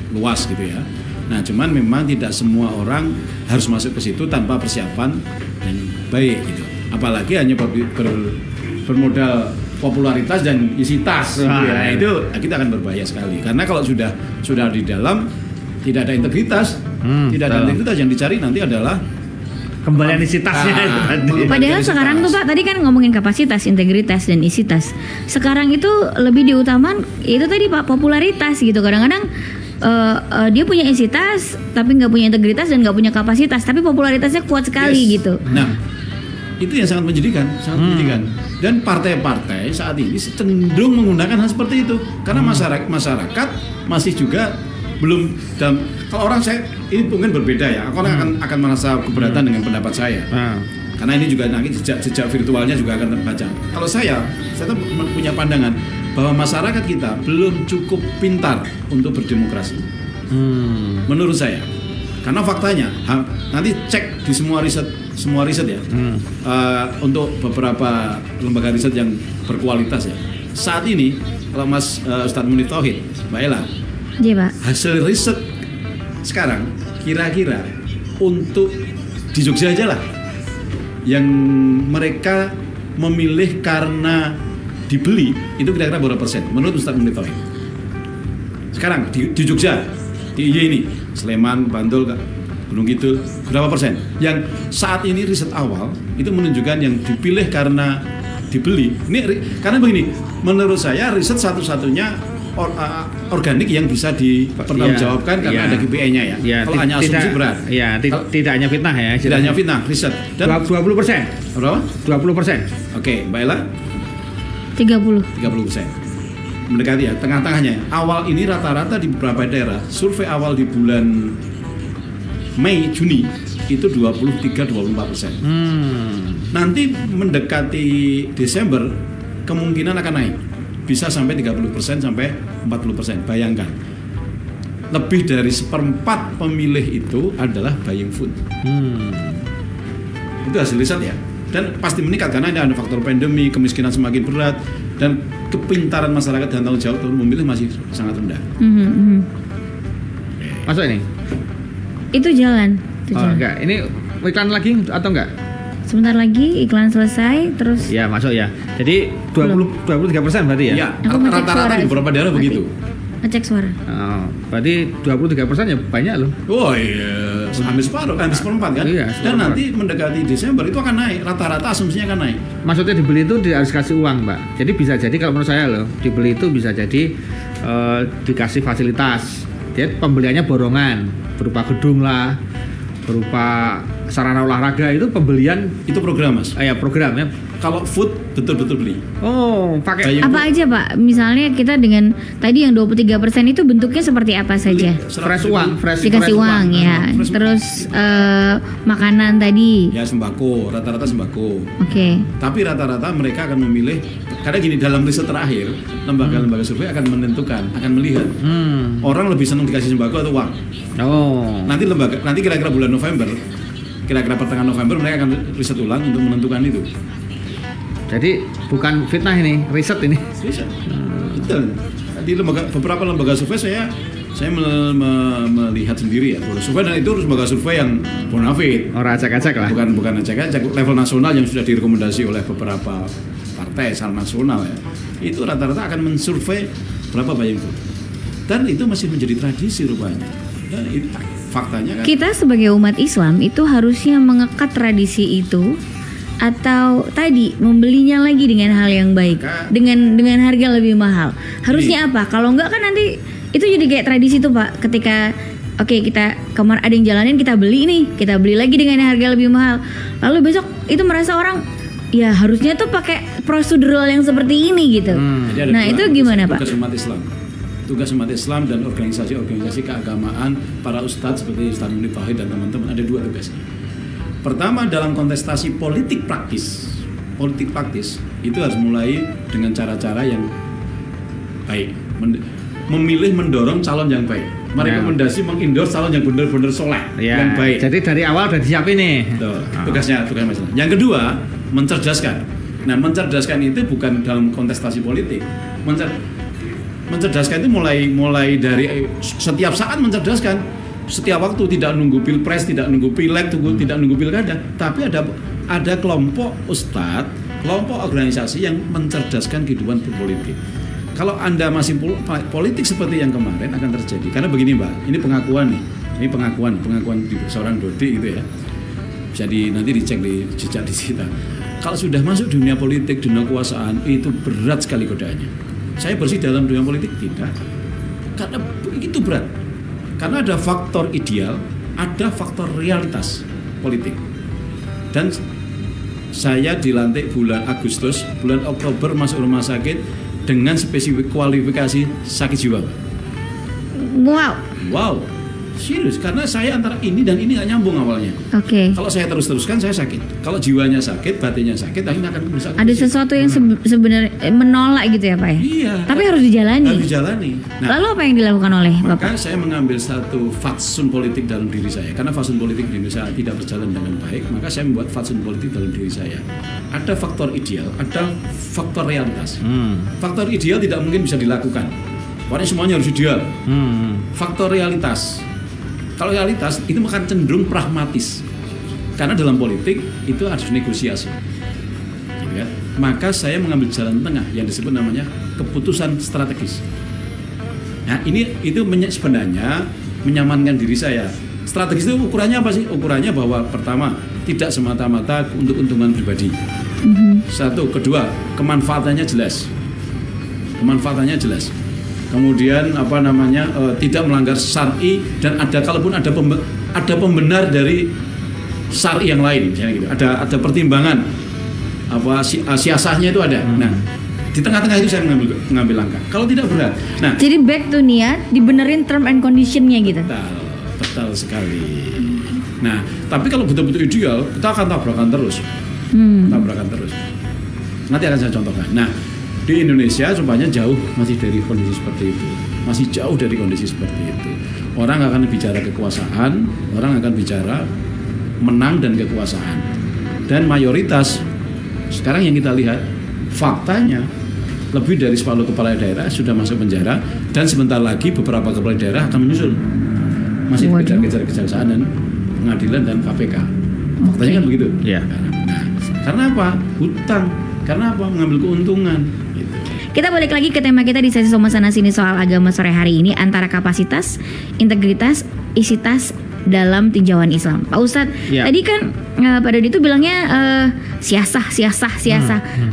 luas gitu ya. Nah, cuman memang tidak semua orang harus masuk ke situ tanpa persiapan yang baik gitu. Apalagi hanya ber, ber- bermodal popularitas dan isi tas gitu ya. Ah, Nah, itu kita akan berbahaya sekali. Karena kalau sudah sudah di dalam tidak ada integritas, Hmm, tidak ada betul. integritas yang dicari nanti adalah kembalian isi tasnya Ah, mengembalikan Padahal isi sekarang tuh Pak tadi kan ngomongin kapasitas, integritas dan isi tas. Sekarang itu lebih diutaman itu tadi Pak popularitas gitu. Kadang-kadang eh, eh, dia punya isi tas tapi nggak punya integritas dan nggak punya kapasitas, tapi popularitasnya kuat sekali Yes. gitu. Nah, itu yang sangat menjadikan, sangat Hmm. menjadikan. Dan partai-partai saat ini cenderung menggunakan hal seperti itu karena Hmm. masyarakat masyarakat masih juga belum dan kalau orang saya ini mungkin berbeda ya. Orang akan akan merasa keberatan dengan pendapat saya. Nah, Karena ini juga nanti jejak jejak virtualnya juga akan terbaca. Kalau saya, saya punya pandangan bahwa masyarakat kita belum cukup pintar untuk berdemokrasi hmm. menurut saya karena faktanya ha- nanti cek di semua riset semua riset ya. Hmm. eh, untuk beberapa lembaga riset yang berkualitas ya. Saat ini kalau Mas eh, Ustadz Munif Tauhid Mbak Ella Iya Pak. hasil riset sekarang kira-kira untuk di Jogja aja lah yang mereka memilih karena dibeli itu kira-kira berapa persen? Menurut Ustadz Munif Tauhid. Sekarang di, di Jogja di IY ini Sleman Bantul Gunung Kidul berapa persen yang saat ini riset awal itu menunjukkan yang dipilih karena dibeli ini karena begini menurut saya riset satu-satunya or- uh, organik yang bisa dipertanggungjawabkan karena Iya. ada KPI-nya ya, Ya, kalau hanya asumsi tidak, berat Ya, Kalau- tidak hanya fitnah ya. tidak hanya fitnah riset dan 20 persen. berapa 20 persen. oke Mbak Ella 30. 30 persen mendekati ya tengah-tengahnya awal ini rata-rata di beberapa daerah survei awal di bulan Mei Juni itu 23-24 persen Hmm. nanti mendekati Desember kemungkinan akan naik bisa sampai 30 persen sampai 40%. Bayangkan. Lebih dari seperempat pemilih itu adalah buying food. Hmm. Itu hasil riset ya. Dan pasti meningkat karena ada faktor pandemi, kemiskinan semakin berat dan kepintaran masyarakat dan tanggung jawab untuk memilih masih sangat rendah. Mhm, mhm. Masuk ini? Itu jalan. Itu Oh, jalan. enggak. Ini iklan lagi atau enggak? Sebentar lagi iklan selesai terus Ya, masuk ya. Jadi 20 23 persen berarti ya? Iya, rata-rata suara di beberapa daerah begitu. ngecek suara. Oh, berarti 23 persen ya banyak loh. Oh iya, hampir separuh, hampir seperempat kan? Iya, Dan nanti mendekati Desember itu akan naik, rata-rata asumsinya akan naik. Maksudnya dibeli itu harus kasih uang, Mbak. Jadi bisa jadi kalau menurut saya loh, dibeli itu bisa jadi eh, dikasih fasilitas. Dia pembeliannya borongan, berupa gedung lah, berupa sarana olahraga itu pembelian Itu program mas. eh, ya program ya. Kalau food betul-betul beli. Oh, pakai Apa aja Pak? Misalnya kita dengan tadi yang 23% itu bentuknya seperti apa saja? fresh uang, fresh Dikasih fresh uang ya. Fresh- Terus eh, makanan tadi. Ya sembako, rata-rata sembako. Oke. Tapi rata-rata mereka akan memilih karena gini dalam riset terakhir lembaga-lembaga survei akan menentukan, akan melihat Hmm. orang lebih senang dikasih sembako atau uang. Oh. Nanti lembaga nanti kira-kira bulan November, kira-kira pertengahan November mereka akan riset ulang untuk menentukan itu. Jadi bukan fitnah ini, riset ini. Bisa. Betul. Di lembaga beberapa lembaga survei saya saya me- me- melihat sendiri ya. Survei dan itu lembaga survei yang bonafide. Orang acak-acak lah. bukan bukan acak-acak level nasional yang sudah direkomendasi oleh beberapa partai secara nasional ya itu rata-rata akan mensurvei berapa banyak itu dan itu masih menjadi tradisi rupanya dan itu faktanya kan Kita sebagai umat Islam itu harusnya mengekat tradisi itu atau tadi membelinya lagi dengan hal yang baik. Maka- dengan dengan harga lebih mahal. Harusnya apa? Kalau enggak kan nanti itu jadi kayak tradisi tuh pak. Ketika oke kita kemarin ada yang jalanin kita beli nih. Kita beli lagi dengan harga lebih mahal. Lalu besok itu merasa orang ya harusnya tuh pakai prosedural yang seperti ini gitu. Hmm. Nah itu gimana pak? tugas umat Islam. Tugas umat Islam dan organisasi-organisasi keagamaan para ustadz seperti Ustadz Munif dan teman-teman ada dua tugasnya pertama dalam kontestasi politik praktis politik praktis itu harus mulai dengan cara-cara yang baik Men- memilih mendorong calon yang baik merekomendasi mengendorse calon yang benar-benar soleh Ya. yang baik Jadi dari awal udah disiapin nih. Tuh, tugasnya tugas masalah. Yang kedua, mencerdaskan. Nah, mencerdaskan itu bukan dalam kontestasi politik. Mencer mencerdaskan itu mulai mulai dari eh, setiap saat mencerdaskan. Setiap waktu tidak nunggu pilpres, tidak nunggu pileg, tunggu, tidak nunggu pilkada, tapi ada ada kelompok ustadz, kelompok organisasi yang mencerdaskan kehidupan berpolitik. Kalau anda masih pol- politik seperti yang kemarin akan terjadi. Karena begini mbak, ini pengakuan nih, ini pengakuan, pengakuan di seorang Dodi gitu ya bisa di nanti dicek di jejak di kita. Kalau sudah masuk dunia politik, dunia kekuasaan itu berat sekali godaannya. Saya bersih dalam dunia politik tidak, karena begitu berat. Karena ada faktor ideal, ada faktor realitas politik. Dan saya dilantik bulan Agustus, bulan Oktober masuk rumah sakit dengan spesifik kualifikasi sakit jiwa. wow Wow, serius karena saya antara ini dan ini nggak nyambung awalnya. oke Kalau saya terus-teruskan saya sakit. Kalau jiwanya sakit, batinnya sakit, akhirnya akan bisa ada sesuatu yang sebe- sebenarnya eh, menolak gitu ya pak ya Iya. tapi harus dijalani Harus dijalani. Nah, Lalu apa yang dilakukan oleh Bapak? maka saya mengambil satu fatsun politik dalam diri saya. Karena fatsun politik di Indonesia tidak berjalan dengan baik, maka saya membuat fatsun politik dalam diri saya. Ada faktor ideal, ada faktor realitas. Hmm. Faktor ideal tidak mungkin bisa dilakukan. Pokoknya semuanya harus ideal. Hmm. faktor realitas. Kalau realitas itu akan cenderung pragmatis. Karena dalam politik itu harus negosiasi. Kan? Maka saya mengambil jalan tengah yang disebut namanya keputusan strategis. Nah, ini itu sebenarnya menyamankan diri saya. Strategis itu ukurannya apa sih? Ukurannya bahwa pertama, tidak semata-mata untuk keuntungan pribadi. Satu, kedua, kemanfaatannya jelas. Kemanfaatannya jelas. Kemudian apa namanya eh, tidak melanggar syar'i dan ada kalaupun ada pembe- ada pembenar dari syar'i yang lain, misalnya gitu. Ada ada pertimbangan apa si, eh, siasahnya itu ada. Nah, di tengah-tengah itu saya mengambil mengambil langkah. Kalau tidak berat, nah Jadi back to niat, dibenerin term and conditionnya gitu. betul, betul sekali. Nah, tapi kalau betul-betul ideal, kita akan tabrakan terus Hmm. tabrakan terus. Nanti akan saya contohkan. Nah, Di Indonesia rupanya jauh masih dari kondisi seperti itu, masih jauh dari kondisi seperti itu. Orang akan bicara kekuasaan, orang akan bicara menang dan kekuasaan. Dan mayoritas sekarang yang kita lihat faktanya lebih dari separuh kepala daerah sudah masuk penjara dan sebentar lagi beberapa kepala daerah akan menyusul masih Waduh. dikejar-kejar kejaksaan dan pengadilan dan KPK faktanya kan begitu Iya. nah karena apa hutang karena apa mengambil keuntungan. Kita balik lagi ke tema kita di sesi Soma Sana Sini soal agama sore hari ini antara kapasitas, integritas, isitas dalam tinjauan Islam. Pak Ustadz, Ya. tadi kan eh, Pak Dodi itu bilangnya eh, siasah, siasah, siasah. Hmm,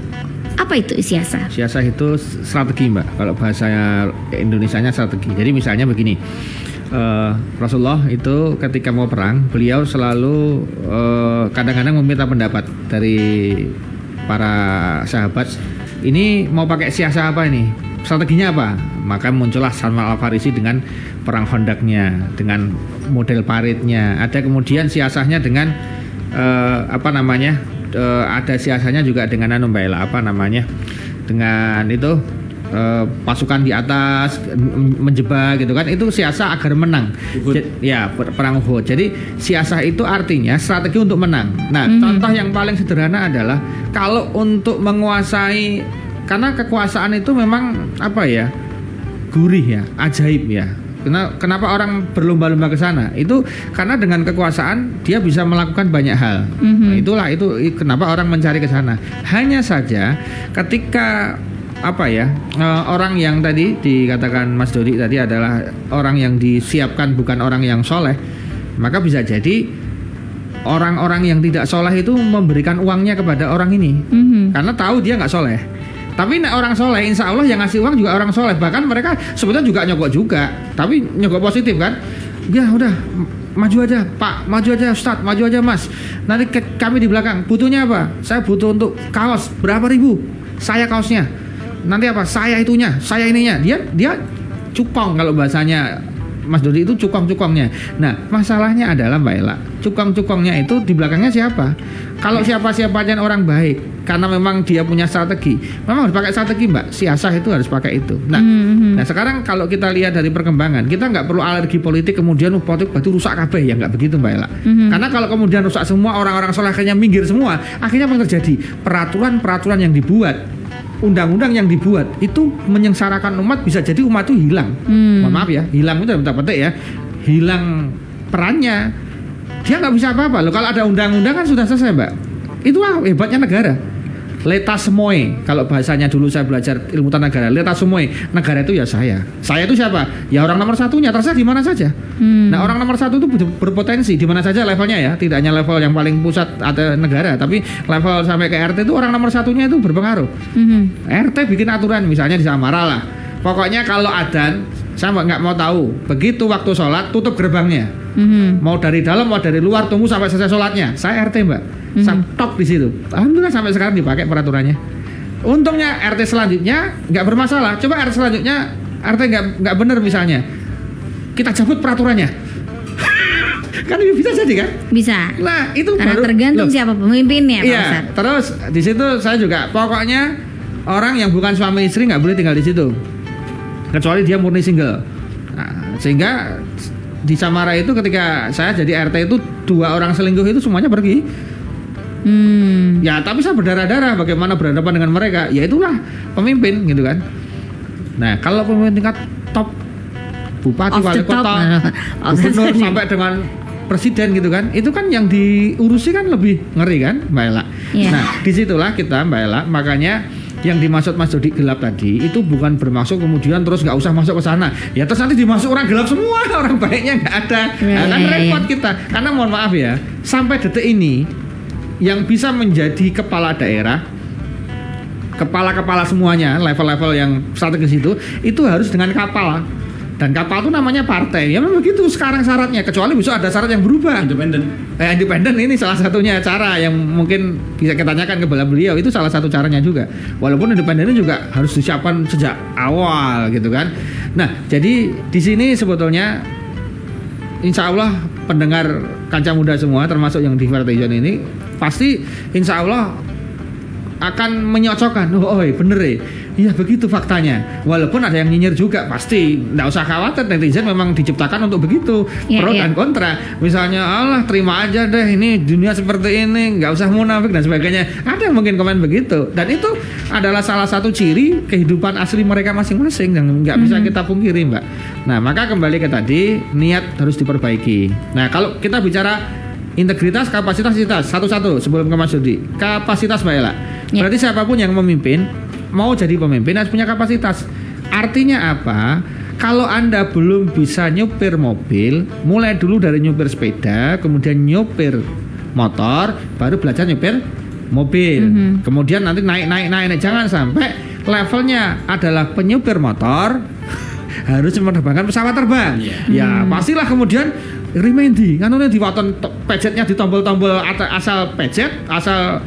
Apa itu siasah? Siasah itu strategi mbak. Kalau bahasa Indonesianya strategi. Jadi misalnya begini, eh, Rasulullah itu ketika mau perang, beliau selalu kadang-kadang meminta pendapat dari para sahabat. Ini mau pakai siasah apa ini? Strateginya apa? Maka muncullah Salman Al Farisi dengan perang hondaknya, dengan model paritnya. Ada kemudian siasahnya dengan eh, apa namanya? eh, ada siasanya juga dengan anu apa namanya dengan itu eh, pasukan di atas menjebak gitu kan itu siasah agar menang Uhud. Ja- ya per- perang Uhud jadi siasah itu artinya strategi untuk menang nah Mhm. contoh yang paling sederhana adalah kalau untuk menguasai karena kekuasaan itu memang apa ya gurih ya ajaib ya Kena- Kenapa orang berlomba-lomba ke sana? Itu karena dengan kekuasaan dia bisa melakukan banyak hal. Mhm. Nah, itulah itu kenapa orang mencari ke sana. Hanya saja ketika apa ya eh, orang yang tadi dikatakan Mas Dodi tadi adalah orang yang disiapkan bukan orang yang soleh, maka bisa jadi orang-orang yang tidak soleh itu memberikan uangnya kepada orang ini Mhm. karena tahu dia nggak soleh. Tapi orang soleh, insya Allah yang ngasih uang juga orang soleh. Bahkan mereka sebetulnya juga nyogok juga, tapi nyogok positif kan? Ya udah, maju aja, Pak, maju aja, Ustadz, maju aja, Mas. Nanti ke- kami di belakang. Butuhnya apa? Saya butuh untuk kaos berapa ribu? Saya kaosnya. Nanti apa? Saya itunya, saya ininya. Dia dia cupong kalau bahasanya Mas Dodi itu cukong-cukongnya. Nah, masalahnya adalah Mbak Ella, cukong-cukongnya itu di belakangnya siapa? Kalau siapa-siapanya orang baik, karena memang dia punya strategi, memang harus pakai strategi Mbak. Siasah itu harus pakai itu. Nah, Mhm. nah sekarang kalau kita lihat dari perkembangan, kita nggak perlu alergi politik kemudian uh, politik batu rusak kabeh ya nggak begitu Mbak Ella. Mhm. Karena kalau kemudian rusak semua orang-orang soleh akhirnya minggir semua, akhirnya apa yang terjadi? Peraturan-peraturan yang dibuat undang-undang yang dibuat itu menyengsarakan umat bisa jadi umat itu hilang. Hmm. Mohon maaf ya, hilang itu tanda petik ya, hilang perannya. Dia nggak bisa apa-apa loh. Kalau ada undang-undang kan sudah selesai, Mbak. Itulah hebatnya negara. Leta semoy, kalau bahasanya dulu saya belajar ilmu tata negara, leta semoy, negara itu ya saya. Saya itu siapa? Ya orang nomor satunya, terserah di mana saja. Hmm. Nah orang nomor satu itu ber- berpotensi di mana saja levelnya ya, tidak hanya level yang paling pusat atau negara, tapi level sampai ke RT itu orang nomor satunya itu berpengaruh. Mhm. RT bikin aturan misalnya di Samara lah. Pokoknya kalau adan, saya nggak- mau tahu. Begitu waktu sholat tutup gerbangnya. Mhm. Mau dari dalam mau dari luar tunggu sampai selesai sholatnya. Saya RT mbak, Saya top di situ. Alhamdulillah sampai sekarang dipakai peraturannya. Untungnya RT selanjutnya nggak bermasalah. Coba RT selanjutnya RT nggak nggak benar misalnya, kita cabut peraturannya. kan bisa jadi kan? Bisa. Nah itu Karena baru tergantung Loh, siapa pemimpinnya, Pak Iya, terus di situ saya juga pokoknya orang yang bukan suami istri nggak boleh tinggal di situ, kecuali dia murni single. Nah, sehingga di Samara itu ketika saya jadi RT itu dua orang selingkuh itu semuanya pergi. Hmm. Ya tapi saya berdarah-darah bagaimana berhadapan dengan mereka. Ya itulah pemimpin gitu kan. Nah kalau pemimpin tingkat top bupati, wali kota, the gubernur sampai dengan presiden gitu kan, itu kan yang diurusi kan lebih ngeri kan, Mbak Ella. Iya. Nah di situlah kita Mbak Ella, makanya yang dimaksud Mas Dodi gelap tadi itu bukan bermaksud kemudian terus nggak usah masuk ke sana ya terus nanti dimasuk orang gelap semua orang baiknya nggak ada Iya, Nah, kan iya, iya. repot kita karena mohon maaf ya sampai detik ini yang bisa menjadi kepala daerah kepala-kepala semuanya level-level yang strategis itu itu harus dengan kapal. Dan kapal itu namanya partai. Ya memang begitu sekarang syaratnya kecuali besok ada syarat yang berubah. Independen. Eh, independen ini salah satunya cara yang mungkin bisa kita tanyakan ke beliau. Itu salah satu caranya juga. Walaupun independennya juga harus disiapkan sejak awal gitu kan. Nah jadi di sini sebetulnya Insya Allah pendengar kancah muda semua termasuk yang di Vertijon ini pasti Insya Allah akan menyocokkan. Oh, oh bener ya Iya begitu faktanya. Walaupun ada yang nyinyir juga pasti. Nggak usah khawatir netizen memang diciptakan untuk begitu. Iya, Pro iya. dan kontra. Misalnya Allah terima aja deh ini dunia seperti ini nggak usah munafik dan sebagainya. Ada yang mungkin komen begitu. Dan itu adalah salah satu ciri kehidupan asli mereka masing-masing yang nggak bisa kita pungkiri mbak. Nah maka kembali ke tadi niat harus diperbaiki. Nah kalau kita bicara integritas, kapasitas, satu-satu sebelum ke Mas Dodi. Kapasitas Mbak Ella. Ya. Berarti siapa pun yang memimpin mau jadi pemimpin harus punya kapasitas. Artinya apa? Kalau Anda belum bisa nyupir mobil, mulai dulu dari nyupir sepeda, kemudian nyupir motor, baru belajar nyupir mobil. Mhm. Kemudian nanti naik naik naik naik. jangan sampai levelnya adalah penyupir motor harus menerbangkan pesawat terbang. Iya. Ya, pastilah kemudian Rimendi, kan di waton to- pejetnya di tombol-tombol ata- asal pejet, asal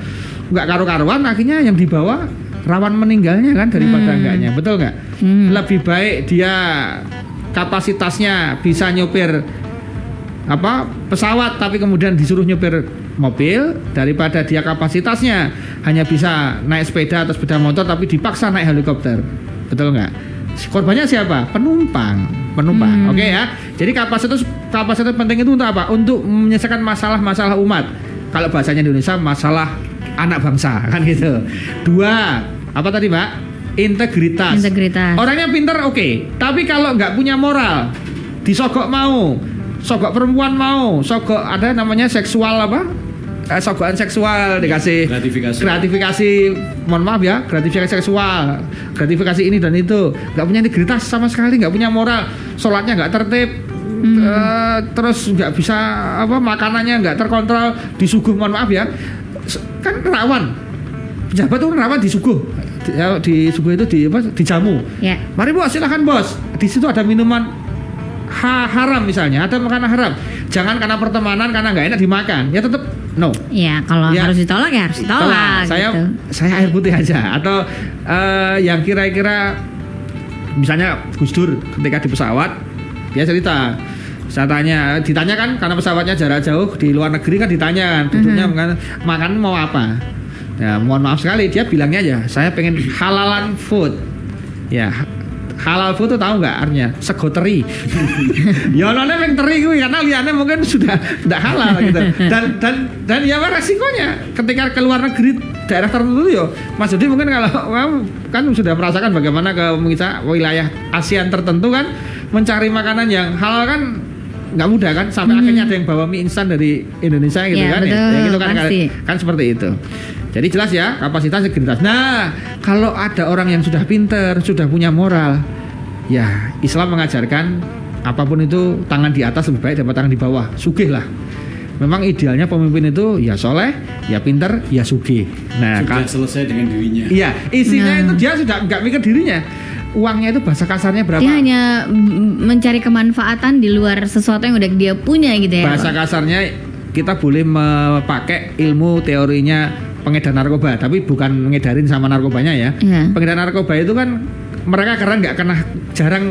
nggak karu-karuan, akhirnya yang dibawa rawan meninggalnya kan daripada Hmm. enggaknya, betul nggak? Hmm. Lebih baik dia kapasitasnya bisa nyupir apa pesawat tapi kemudian disuruh nyupir mobil daripada dia kapasitasnya. Hanya bisa naik sepeda atau sepeda motor tapi dipaksa naik helikopter. Betul nggak korbannya siapa? Penumpang. Penumpang Hmm. oke ya? Jadi kapasitas kapasitas penting itu untuk apa? Untuk menyelesaikan masalah-masalah umat. Kalau bahasanya di Indonesia masalah anak bangsa kan gitu. Dua apa tadi mbak? Integritas. Integritas. Orangnya pinter oke, tapi kalau nggak punya moral, disogok mau, sogok perempuan mau, sogok ada namanya seksual apa? Eh, sogokan seksual dikasih Gratifikasi. gratifikasi. Mohon maaf ya gratifikasi seksual gratifikasi ini dan itu. Nggak punya integritas sama sekali nggak punya moral. Sholatnya nggak tertib eh, terus nggak bisa apa makanannya nggak terkontrol disuguh. Mohon maaf ya. Kan rawan. Pejabat tuh rawan disuguh di, ya, disuguh itu di apa dijamu Ya. Mari bos, silahkan bos. Di situ ada minuman ha- haram misalnya, ada makanan haram. Jangan karena pertemanan, karena nggak enak dimakan. Ya tetap no. Ya, kalau Ya. harus ditolak ya harus ditolak Tolak. Saya gitu. saya air putih aja. Atau eh, yang kira-kira misalnya Gus Dur ketika di pesawat dia cerita saya tanya ditanya kan karena pesawatnya jarak jauh di luar negeri kan ditanya kan duduknya Mhm. makan, makan mau apa ya mohon maaf sekali dia bilangnya aja saya pengen halalan food. Ya halal food tuh tahu nggak artinya? Sego teri. Ya nona yang teri gue karena lihatnya mungkin sudah tidak halal gitu. Dan dan dan ya apa resikonya? Ketika ke luar negeri daerah tertentu yo Mas Dodi mungkin kalau kamu kan sudah merasakan bagaimana ke wilayah ASEAN tertentu kan mencari makanan yang halal kan nggak mudah kan? Sampai Hmm. akhirnya ada yang bawa mie instan dari Indonesia gitu Ya, kan betul, ya gitu kan pasti. kan seperti itu. Jadi jelas ya kapasitas integritas. Nah kalau ada orang yang sudah pinter, sudah punya moral, ya Islam mengajarkan apa pun itu tangan di atas lebih baik daripada tangan di bawah. Sugih lah. Memang idealnya pemimpin itu ya soleh, ya pinter, ya sugih. Nah Sudah kan, selesai dengan dirinya. iya isinya Nah. itu dia sudah nggak mikir dirinya. Uangnya itu bahasa kasarnya berapa? Dia hanya mencari kemanfaatan di luar sesuatu yang udah dia punya gitu ya. bahasa kasarnya kita boleh memakai ilmu teorinya pengedar narkoba tapi bukan ngedarin sama narkobanya ya Iya. pengedar narkoba itu kan mereka karena nggak kena jarang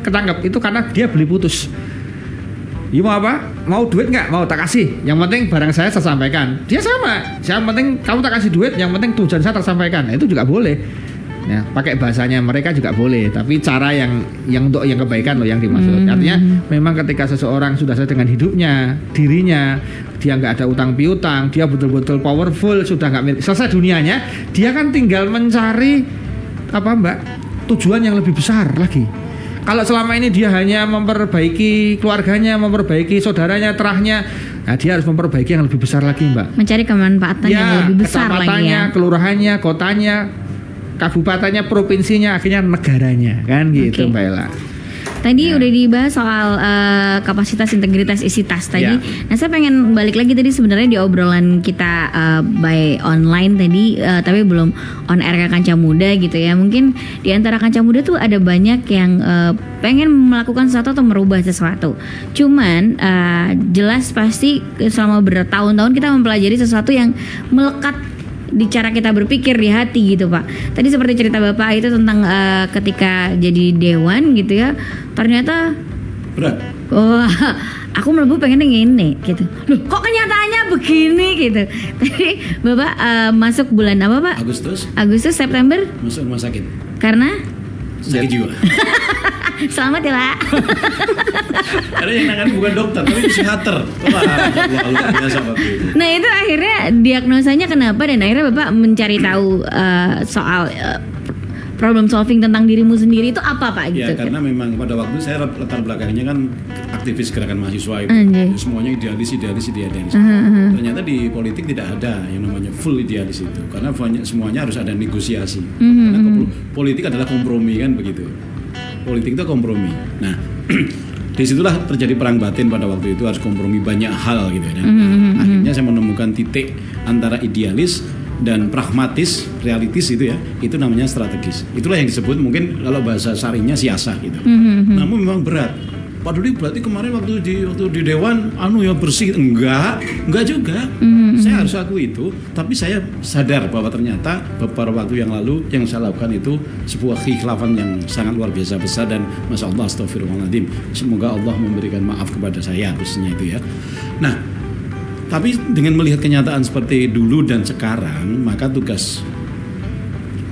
ketangkep itu karena dia beli putus Iya mau apa? Mau duit nggak? Mau tak kasih. Yang penting barang saya tersampaikan. Dia sama. Yang penting kamu tak kasih duit. Yang penting tujuan saya tersampaikan. Nah, itu juga boleh. Ya, pakai bahasanya mereka juga boleh. Tapi cara yang yang untuk yang kebaikan loh yang dimaksud. Hmm. Artinya memang ketika seseorang sudah selesai dengan hidupnya, dirinya, dia nggak ada utang piutang, dia betul-betul powerful, sudah nggak milik selesai dunianya, dia kan tinggal mencari apa mbak tujuan yang lebih besar lagi. Kalau selama ini dia hanya memperbaiki keluarganya, memperbaiki saudaranya, terahnya, nah dia harus memperbaiki yang lebih besar lagi mbak. Mencari kemanfaatan yang lebih besar lagi ya. kelurahannya, kotanya, kabupatennya, provinsinya, akhirnya negaranya, kan gitu mbak Ella. Tadi Ya. udah dibahas soal eh, kapasitas integritas isi tas tadi. Ya. Nah, saya pengen balik lagi tadi sebenarnya di obrolan kita eh, by online tadi eh, tapi belum on air ke Kanca Muda gitu ya. Mungkin di antara Kanca Muda tuh ada banyak yang eh, pengen melakukan sesuatu atau merubah sesuatu. Cuman eh, jelas pasti selama bertahun-tahun kita mempelajari sesuatu yang melekat di cara kita berpikir di hati gitu pak. Tadi seperti cerita bapak itu tentang eh, ketika jadi dewan gitu ya, ternyata Berat. wah aku melebu pengen ini gitu. Loh kok kenyataannya begini gitu. Tadi bapak eh, masuk bulan apa pak? Agustus Agustus September masuk rumah sakit. Karena sakit jiwa. selamat ya Pak. Karena yang nangani bukan dokter, tapi psikiater. Nah itu akhirnya diagnosanya kenapa dan akhirnya bapak mencari tahu eh, soal eh, problem solving tentang dirimu sendiri itu apa pak gitu? Ya karena memang pada waktu itu saya latar belakangnya kan aktivis gerakan mahasiswa itu Anjay. semuanya idealis idealis idealis. Uh-huh, Ternyata di politik tidak ada yang namanya full idealis itu karena semuanya harus ada negosiasi. Mhm, Karena kompro- politik adalah kompromi kan begitu. Politik itu kompromi. Nah di situlah terjadi perang batin pada waktu itu harus kompromi banyak hal gitu ya. Mhm, Akhirnya saya menemukan titik antara idealis dan pragmatis, realistis itu ya, itu namanya strategis. Itulah yang disebut mungkin kalau bahasa sarinya siasah gitu. Mhm, Namun memang berat. Pak Dodi berarti kemarin waktu di waktu di dewan anu ya bersih enggak, enggak juga. mhm, Saya harus aku itu, tapi saya sadar bahwa ternyata beberapa waktu yang lalu yang saya lakukan itu sebuah keikhlafan yang sangat luar biasa besar dan masya Allah astagfirullahaladzim. Semoga Allah memberikan maaf kepada saya khususnya itu ya. Nah, tapi dengan melihat kenyataan seperti dulu dan sekarang, maka tugas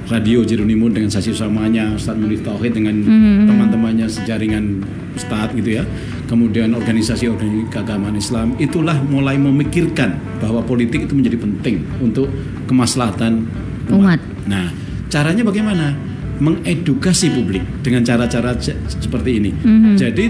Radio Jeronimo dengan sasi samanya Ustadz Munif Tauhid dengan teman-temannya sejaringan Ustadz gitu ya kemudian organisasi organisasi keagamaan Islam itulah mulai memikirkan bahwa politik itu menjadi penting untuk kemaslahatan Umat. Nah, caranya bagaimana? Mengedukasi publik dengan cara-cara se- seperti ini. Jadi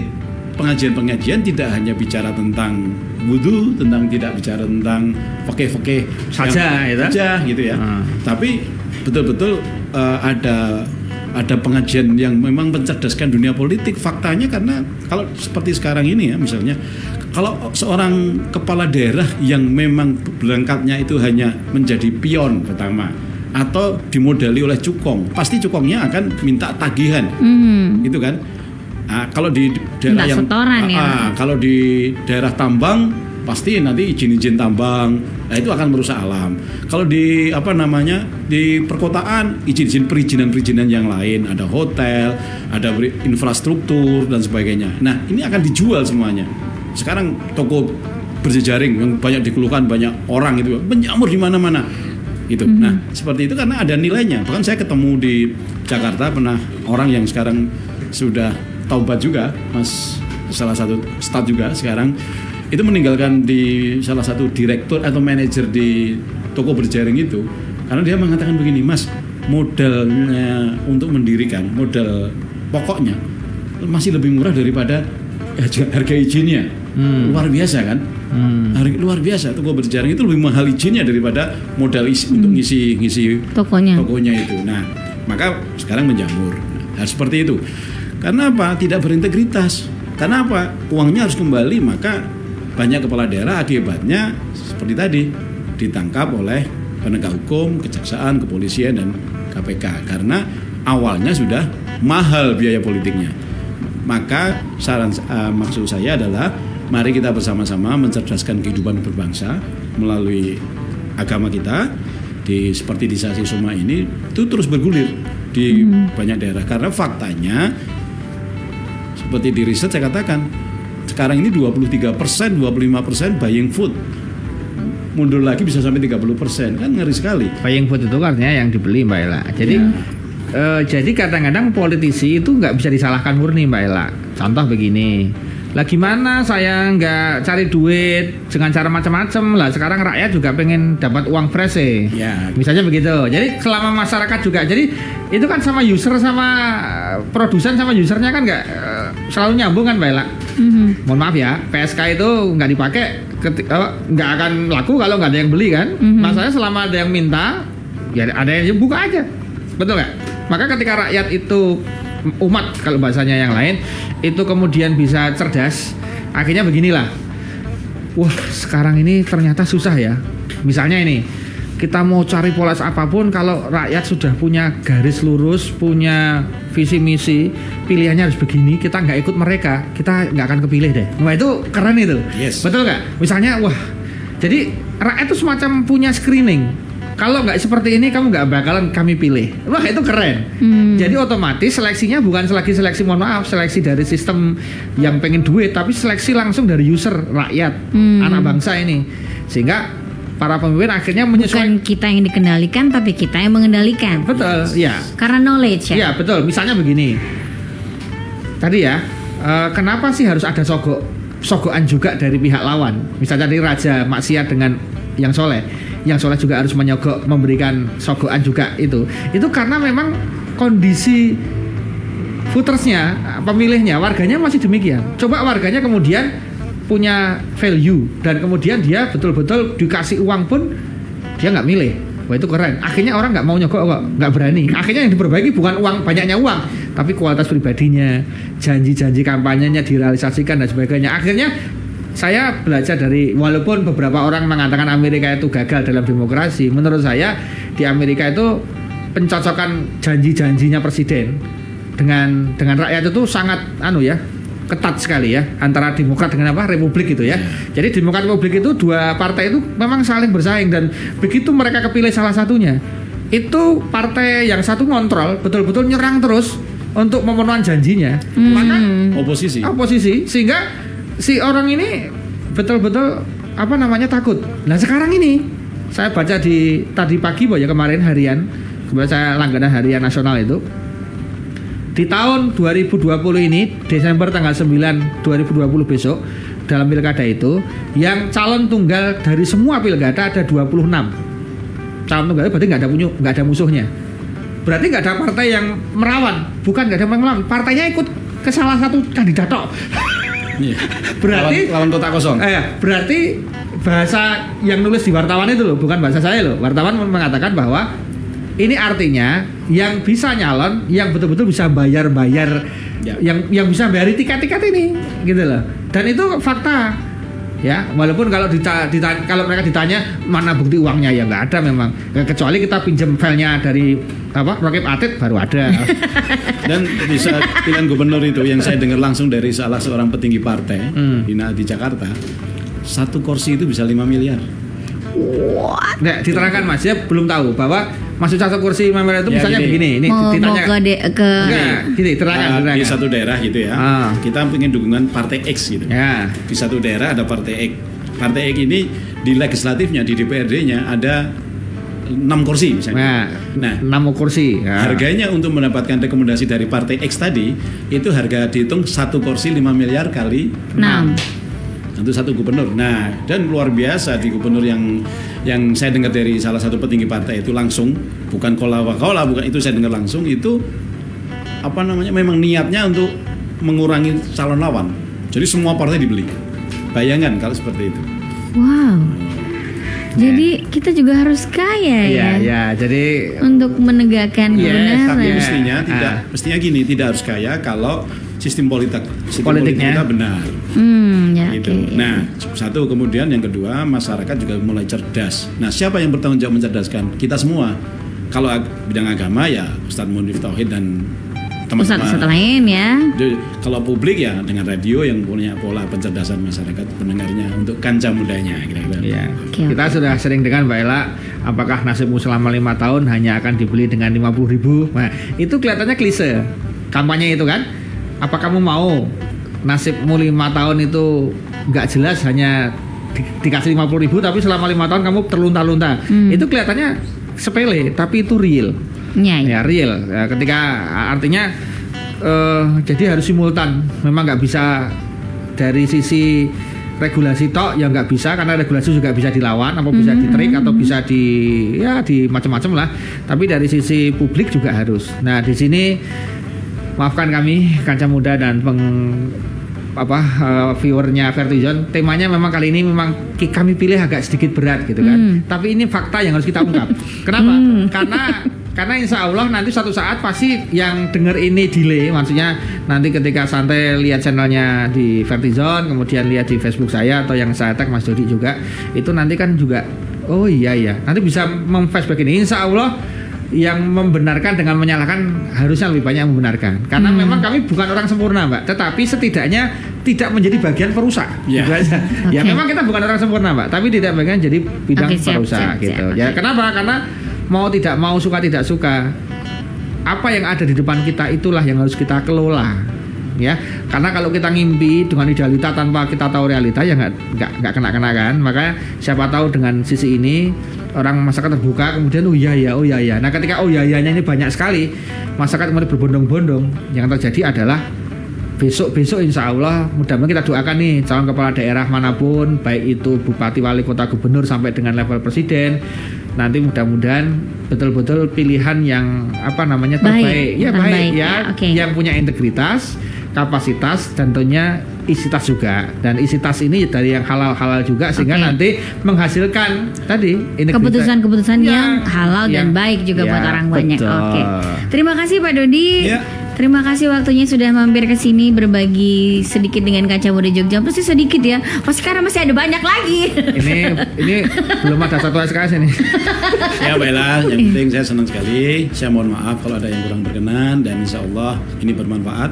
pengajian-pengajian tidak hanya bicara tentang wudhu, tentang tidak bicara tentang fakih-fakih Saja, gitu. saja gitu ya. Hmm. Tapi betul-betul eh, ada ada pengajian yang memang mencerdaskan dunia politik. Faktanya karena kalau seperti sekarang ini ya misalnya kalau seorang kepala daerah yang memang berangkatnya itu hanya menjadi pion pertama atau dimodali oleh cukong, pasti cukongnya akan minta tagihan Mhm. gitu kan Ah, kalau di daerah Minta yang setoran ya. ah, kalau di daerah tambang pasti nanti izin-izin tambang nah itu akan merusak alam. Kalau di apa namanya di perkotaan izin-izin perizinan-perizinan yang lain ada hotel ada infrastruktur dan sebagainya. Nah ini akan dijual semuanya. Sekarang toko berjejaring yang banyak dikeluhkan banyak orang itu menjamur di mana-mana. Gitu. Nah, seperti itu karena ada nilainya. Bahkan saya ketemu di Jakarta pernah orang yang sekarang sudah taubat juga, Mas salah satu staf juga sekarang itu meninggalkan di salah satu direktur atau manajer di toko berjaring itu karena dia mengatakan begini, Mas, modalnya untuk mendirikan modal pokoknya masih lebih murah daripada harga, harga izinnya. Luar biasa kan? Hmm. Harga luar biasa toko berjaring itu lebih mahal izinnya daripada modal isi, untuk ngisi ngisi Tokonya. tokonya itu. Nah, maka sekarang menjamur. Nah, seperti itu. Karena apa? Tidak berintegritas. Karena apa? Uangnya harus kembali, maka banyak kepala daerah akibatnya seperti tadi ditangkap oleh penegak hukum, kejaksaan, kepolisian dan KPK karena awalnya sudah mahal biaya politiknya. Maka saran eh, maksud saya adalah mari kita bersama-sama mencerdaskan kehidupan berbangsa melalui agama kita di seperti di Sasi Soma ini itu terus bergulir di banyak daerah. Karena faktanya seperti di riset saya katakan sekarang ini 23 persen 25 persen buying food mundur lagi bisa sampai 30 persen kan ngeri sekali Buying food itu artinya yang dibeli Mbak Ella. Jadi eh, jadi kadang-kadang politisi itu nggak bisa disalahkan murni Mbak Ella. Contoh begini, lah gimana saya nggak cari duit dengan cara macam-macam lah. Sekarang rakyat juga pengen dapat uang fresh eh. ya Misalnya begitu. Jadi selama masyarakat juga. Jadi itu kan sama user sama produsen sama usernya kan nggak selalu nyambung kan Mbak Ella. Mhm. Mohon maaf ya, PSK itu nggak dipakai, nggak akan laku kalau nggak ada yang beli kan. Mhm. Masalahnya selama ada yang minta, ya ada yang buka aja, betul nggak? Maka ketika rakyat itu umat kalau bahasanya yang lain itu kemudian bisa cerdas, akhirnya beginilah. Wah sekarang ini ternyata susah ya. Misalnya ini kita mau cari polas apa pun kalau rakyat sudah punya garis lurus, punya visi misi, pilihannya harus begini, kita nggak ikut mereka, kita nggak akan kepilih deh. Wah itu keren itu, Yes. betul nggak? Misalnya, wah, jadi rakyat itu semacam punya screening. Kalau nggak seperti ini kamu nggak bakalan kami pilih. Wah itu keren. Hmm. Jadi otomatis seleksinya bukan lagi seleksi mohon maaf, seleksi dari sistem yang pengen duit, tapi seleksi langsung dari user rakyat, Hmm. anak bangsa ini. Sehingga para pemimpin akhirnya menyesuaikan Bukan kita yang dikendalikan, tapi kita yang mengendalikan. betul ya Karena knowledge ya. Iya betul. Misalnya begini. Tadi ya, eh, kenapa sih harus ada sogok sogokan juga dari pihak lawan? Misalnya dari raja maksiat dengan yang soleh, yang soleh juga harus menyogok memberikan sogokan juga itu. Itu karena memang kondisi votersnya, pemilihnya, warganya masih demikian. Coba warganya kemudian punya value dan kemudian dia betul-betul dikasih uang pun dia nggak milih. Wah itu keren. Akhirnya orang nggak mau nyogok kok, nggak berani. Akhirnya yang diperbaiki bukan uang banyaknya uang, tapi kualitas pribadinya, janji-janji kampanyenya direalisasikan dan sebagainya. Akhirnya saya belajar dari walaupun beberapa orang mengatakan Amerika itu gagal dalam demokrasi, menurut saya di Amerika itu pencocokan janji-janjinya presiden dengan dengan rakyat itu sangat anu ya ketat sekali ya antara Demokrat dengan apa Republik itu ya. Jadi Demokrat Republik itu dua partai itu memang saling bersaing dan begitu mereka kepilih salah satunya itu partai yang satu ngontrol betul-betul nyerang terus untuk memenuhi janjinya. Maka Oposisi. oposisi sehingga si orang ini betul-betul apa namanya takut. Nah sekarang ini saya baca di tadi pagi boh ya kemarin harian kemudian saya langganan harian nasional itu di tahun 2020 ini Desember tanggal 9 2020 besok dalam pilkada itu yang calon tunggal dari semua pilkada ada 26 calon tunggal berarti nggak ada punya nggak ada musuhnya berarti nggak ada partai yang merawan bukan nggak ada yang melawan partainya ikut ke salah satu kandidat tok Iya. Berarti- lawan, lawan kotak kosong. Eh, berarti bahasa yang nulis di wartawan itu loh, bukan bahasa saya loh. Wartawan mengatakan bahwa ini artinya yang bisa nyalon, yang betul-betul bisa bayar-bayar, Ya. yang yang bisa bayar tiket-tiket ini, gitu loh. Dan itu fakta, ya. Walaupun kalau dita, dita- kalau mereka ditanya mana bukti uangnya ya nggak ada memang. Kecuali kita pinjam filenya dari apa Rokib Atit baru ada. Dan bisa pilihan gubernur itu yang saya dengar langsung dari salah seorang petinggi partai Hmm. di, di Jakarta, satu kursi itu bisa 5 miliar. Nggak, diterangkan Mas, ya belum tahu bahwa masuk satu kursi member itu Ya, misalnya gini. begini, ini mau, mau ditanya. ke de- ke Enggak, gini, terangkan, Ah, di terangkan. satu daerah gitu ya, Ah. kita pengen dukungan partai X gitu. Ya, Di satu daerah ada partai X. Partai X ini di legislatifnya, di DPRD-nya ada 6 kursi misalnya. nah, Nah, 6 kursi. Ya. Harganya untuk mendapatkan rekomendasi dari partai X tadi itu harga dihitung satu kursi 5 miliar kali 6. Untuk satu gubernur. Nah, dan luar biasa di gubernur yang yang saya dengar dari salah satu petinggi partai itu langsung bukan kola kola bukan itu saya dengar langsung itu apa namanya memang niatnya untuk mengurangi calon lawan. Jadi semua partai dibeli. Bayangkan kalau seperti itu. Wow. Jadi kita juga harus kaya Iya, ya. ya. Jadi Untuk menegakkan Yes, kebenaran. Tapi Iya. mestinya Ah. tidak mestinya gini, tidak harus kaya kalau sistem politik sistem Politiknya. politik kita benar. Hmm, ya gitu. oke. Nah, satu kemudian yang kedua masyarakat juga mulai cerdas. Nah, siapa yang bertanggung jawab mencerdaskan? Kita semua. Kalau ag- bidang agama ya Ustadz Munif Tauhid dan teman-teman. Ustadz-ustadz lain ya. Jadi, kalau publik ya dengan radio yang punya pola pencerdasan masyarakat pendengarnya untuk kancah mudanya kira-kira. ya. Oke, Kita sudah sering dengan Mbak Ella apakah nasibmu selama lima tahun hanya akan dibeli dengan 50 ribu Nah, itu kelihatannya klise kampanye itu kan apa kamu mau nasibmu lima tahun itu nggak jelas hanya di- dikasih 50 ribu tapi selama lima tahun kamu terlunta-lunta Hmm. itu kelihatannya sepele tapi itu real Ya, ya. ya real Ya, ketika artinya eh, jadi harus simultan memang nggak bisa dari sisi regulasi tok ya nggak bisa karena regulasi juga bisa dilawan apa bisa Hmm. ditrik atau bisa di ya di macam-macam lah tapi dari sisi publik juga harus nah di sini maafkan kami kancah muda dan peng apa eh, viewernya Vertijon temanya memang kali ini memang kami pilih agak sedikit berat gitu kan. Hmm. tapi ini fakta yang harus kita ungkap. Kenapa? Hmm. karena karena insya Allah nanti suatu saat pasti yang denger ini delay maksudnya nanti ketika santai lihat channelnya di Vertizon kemudian lihat di Facebook saya atau yang saya tag Mas Dodi juga itu nanti kan juga oh iya iya. Nanti bisa memflashback ini. Insya Allah yang membenarkan dengan menyalahkan harusnya lebih banyak yang membenarkan. Karena memang kami bukan orang sempurna mbak. Tetapi setidaknya tidak menjadi bagian perusak. Ya. Gitu aja. ya memang kita bukan orang sempurna mbak. Tapi tidak bagian jadi bidang siap, perusak siap, gitu. siap. ya Oke. kenapa? Karena mau tidak mau suka tidak suka apa yang ada di depan kita itulah yang harus kita kelola. Ya karena kalau kita ngimpi dengan idealita tanpa kita tahu realita ya nggak nggak nggak kena kena kan? Maka siapa tahu dengan sisi ini orang masyarakat terbuka kemudian oh iya ya oh iya ya nah ketika oh iya nya ini banyak sekali masyarakat kemudian berbondong-bondong. Yang terjadi adalah besok-besok insya Allah mudah-mudahan kita doakan nih calon kepala daerah mana pun baik itu bupati wali kota gubernur sampai dengan level presiden nanti mudah-mudahan betul-betul pilihan yang apa namanya Baik, terbaik ya terbaik, baik ya, ya, oke. yang punya integritas kapasitas dan tentunya isitas juga dan isitas ini dari yang halal-halal juga sehingga Oke. nanti menghasilkan tadi keputusan-keputusan Ya, yang halal dan yang- baik juga ya, buat orang banyak. betul. Oke. Terima kasih Pak Dodi. Ya. Terima kasih waktunya sudah mampir ke sini berbagi sedikit dengan kaca muda Jogja. Pasti sedikit ya. Pas sekarang masih ada banyak lagi. ini ini belum ada satu SKS ini Ya baiklah, yang penting saya senang sekali. Saya mohon maaf kalau ada yang kurang berkenan dan insya Allah ini bermanfaat.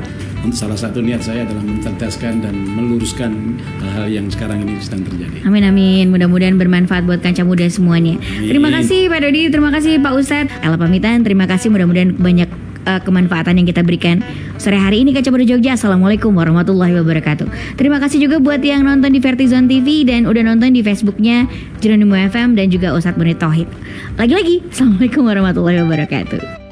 Salah satu niat saya adalah mencerdaskan dan meluruskan hal-hal yang sekarang ini sedang terjadi. Amin amin. Mudah-mudahan bermanfaat buat kaca muda semuanya. Terima kasih Pak Dodi, terima kasih Pak Ustadz. Ella pamitan, terima kasih mudah-mudahan banyak eh, kemanfaatan yang kita berikan sore hari ini kaca muda Jogja. Assalamualaikum warahmatullahi wabarakatuh. Terima kasih juga buat yang nonton di Vertizon TV dan udah nonton di Facebooknya Jeronimo FM dan juga Ustadz Bonit Tauhid. Lagi-lagi, Assalamualaikum warahmatullahi wabarakatuh.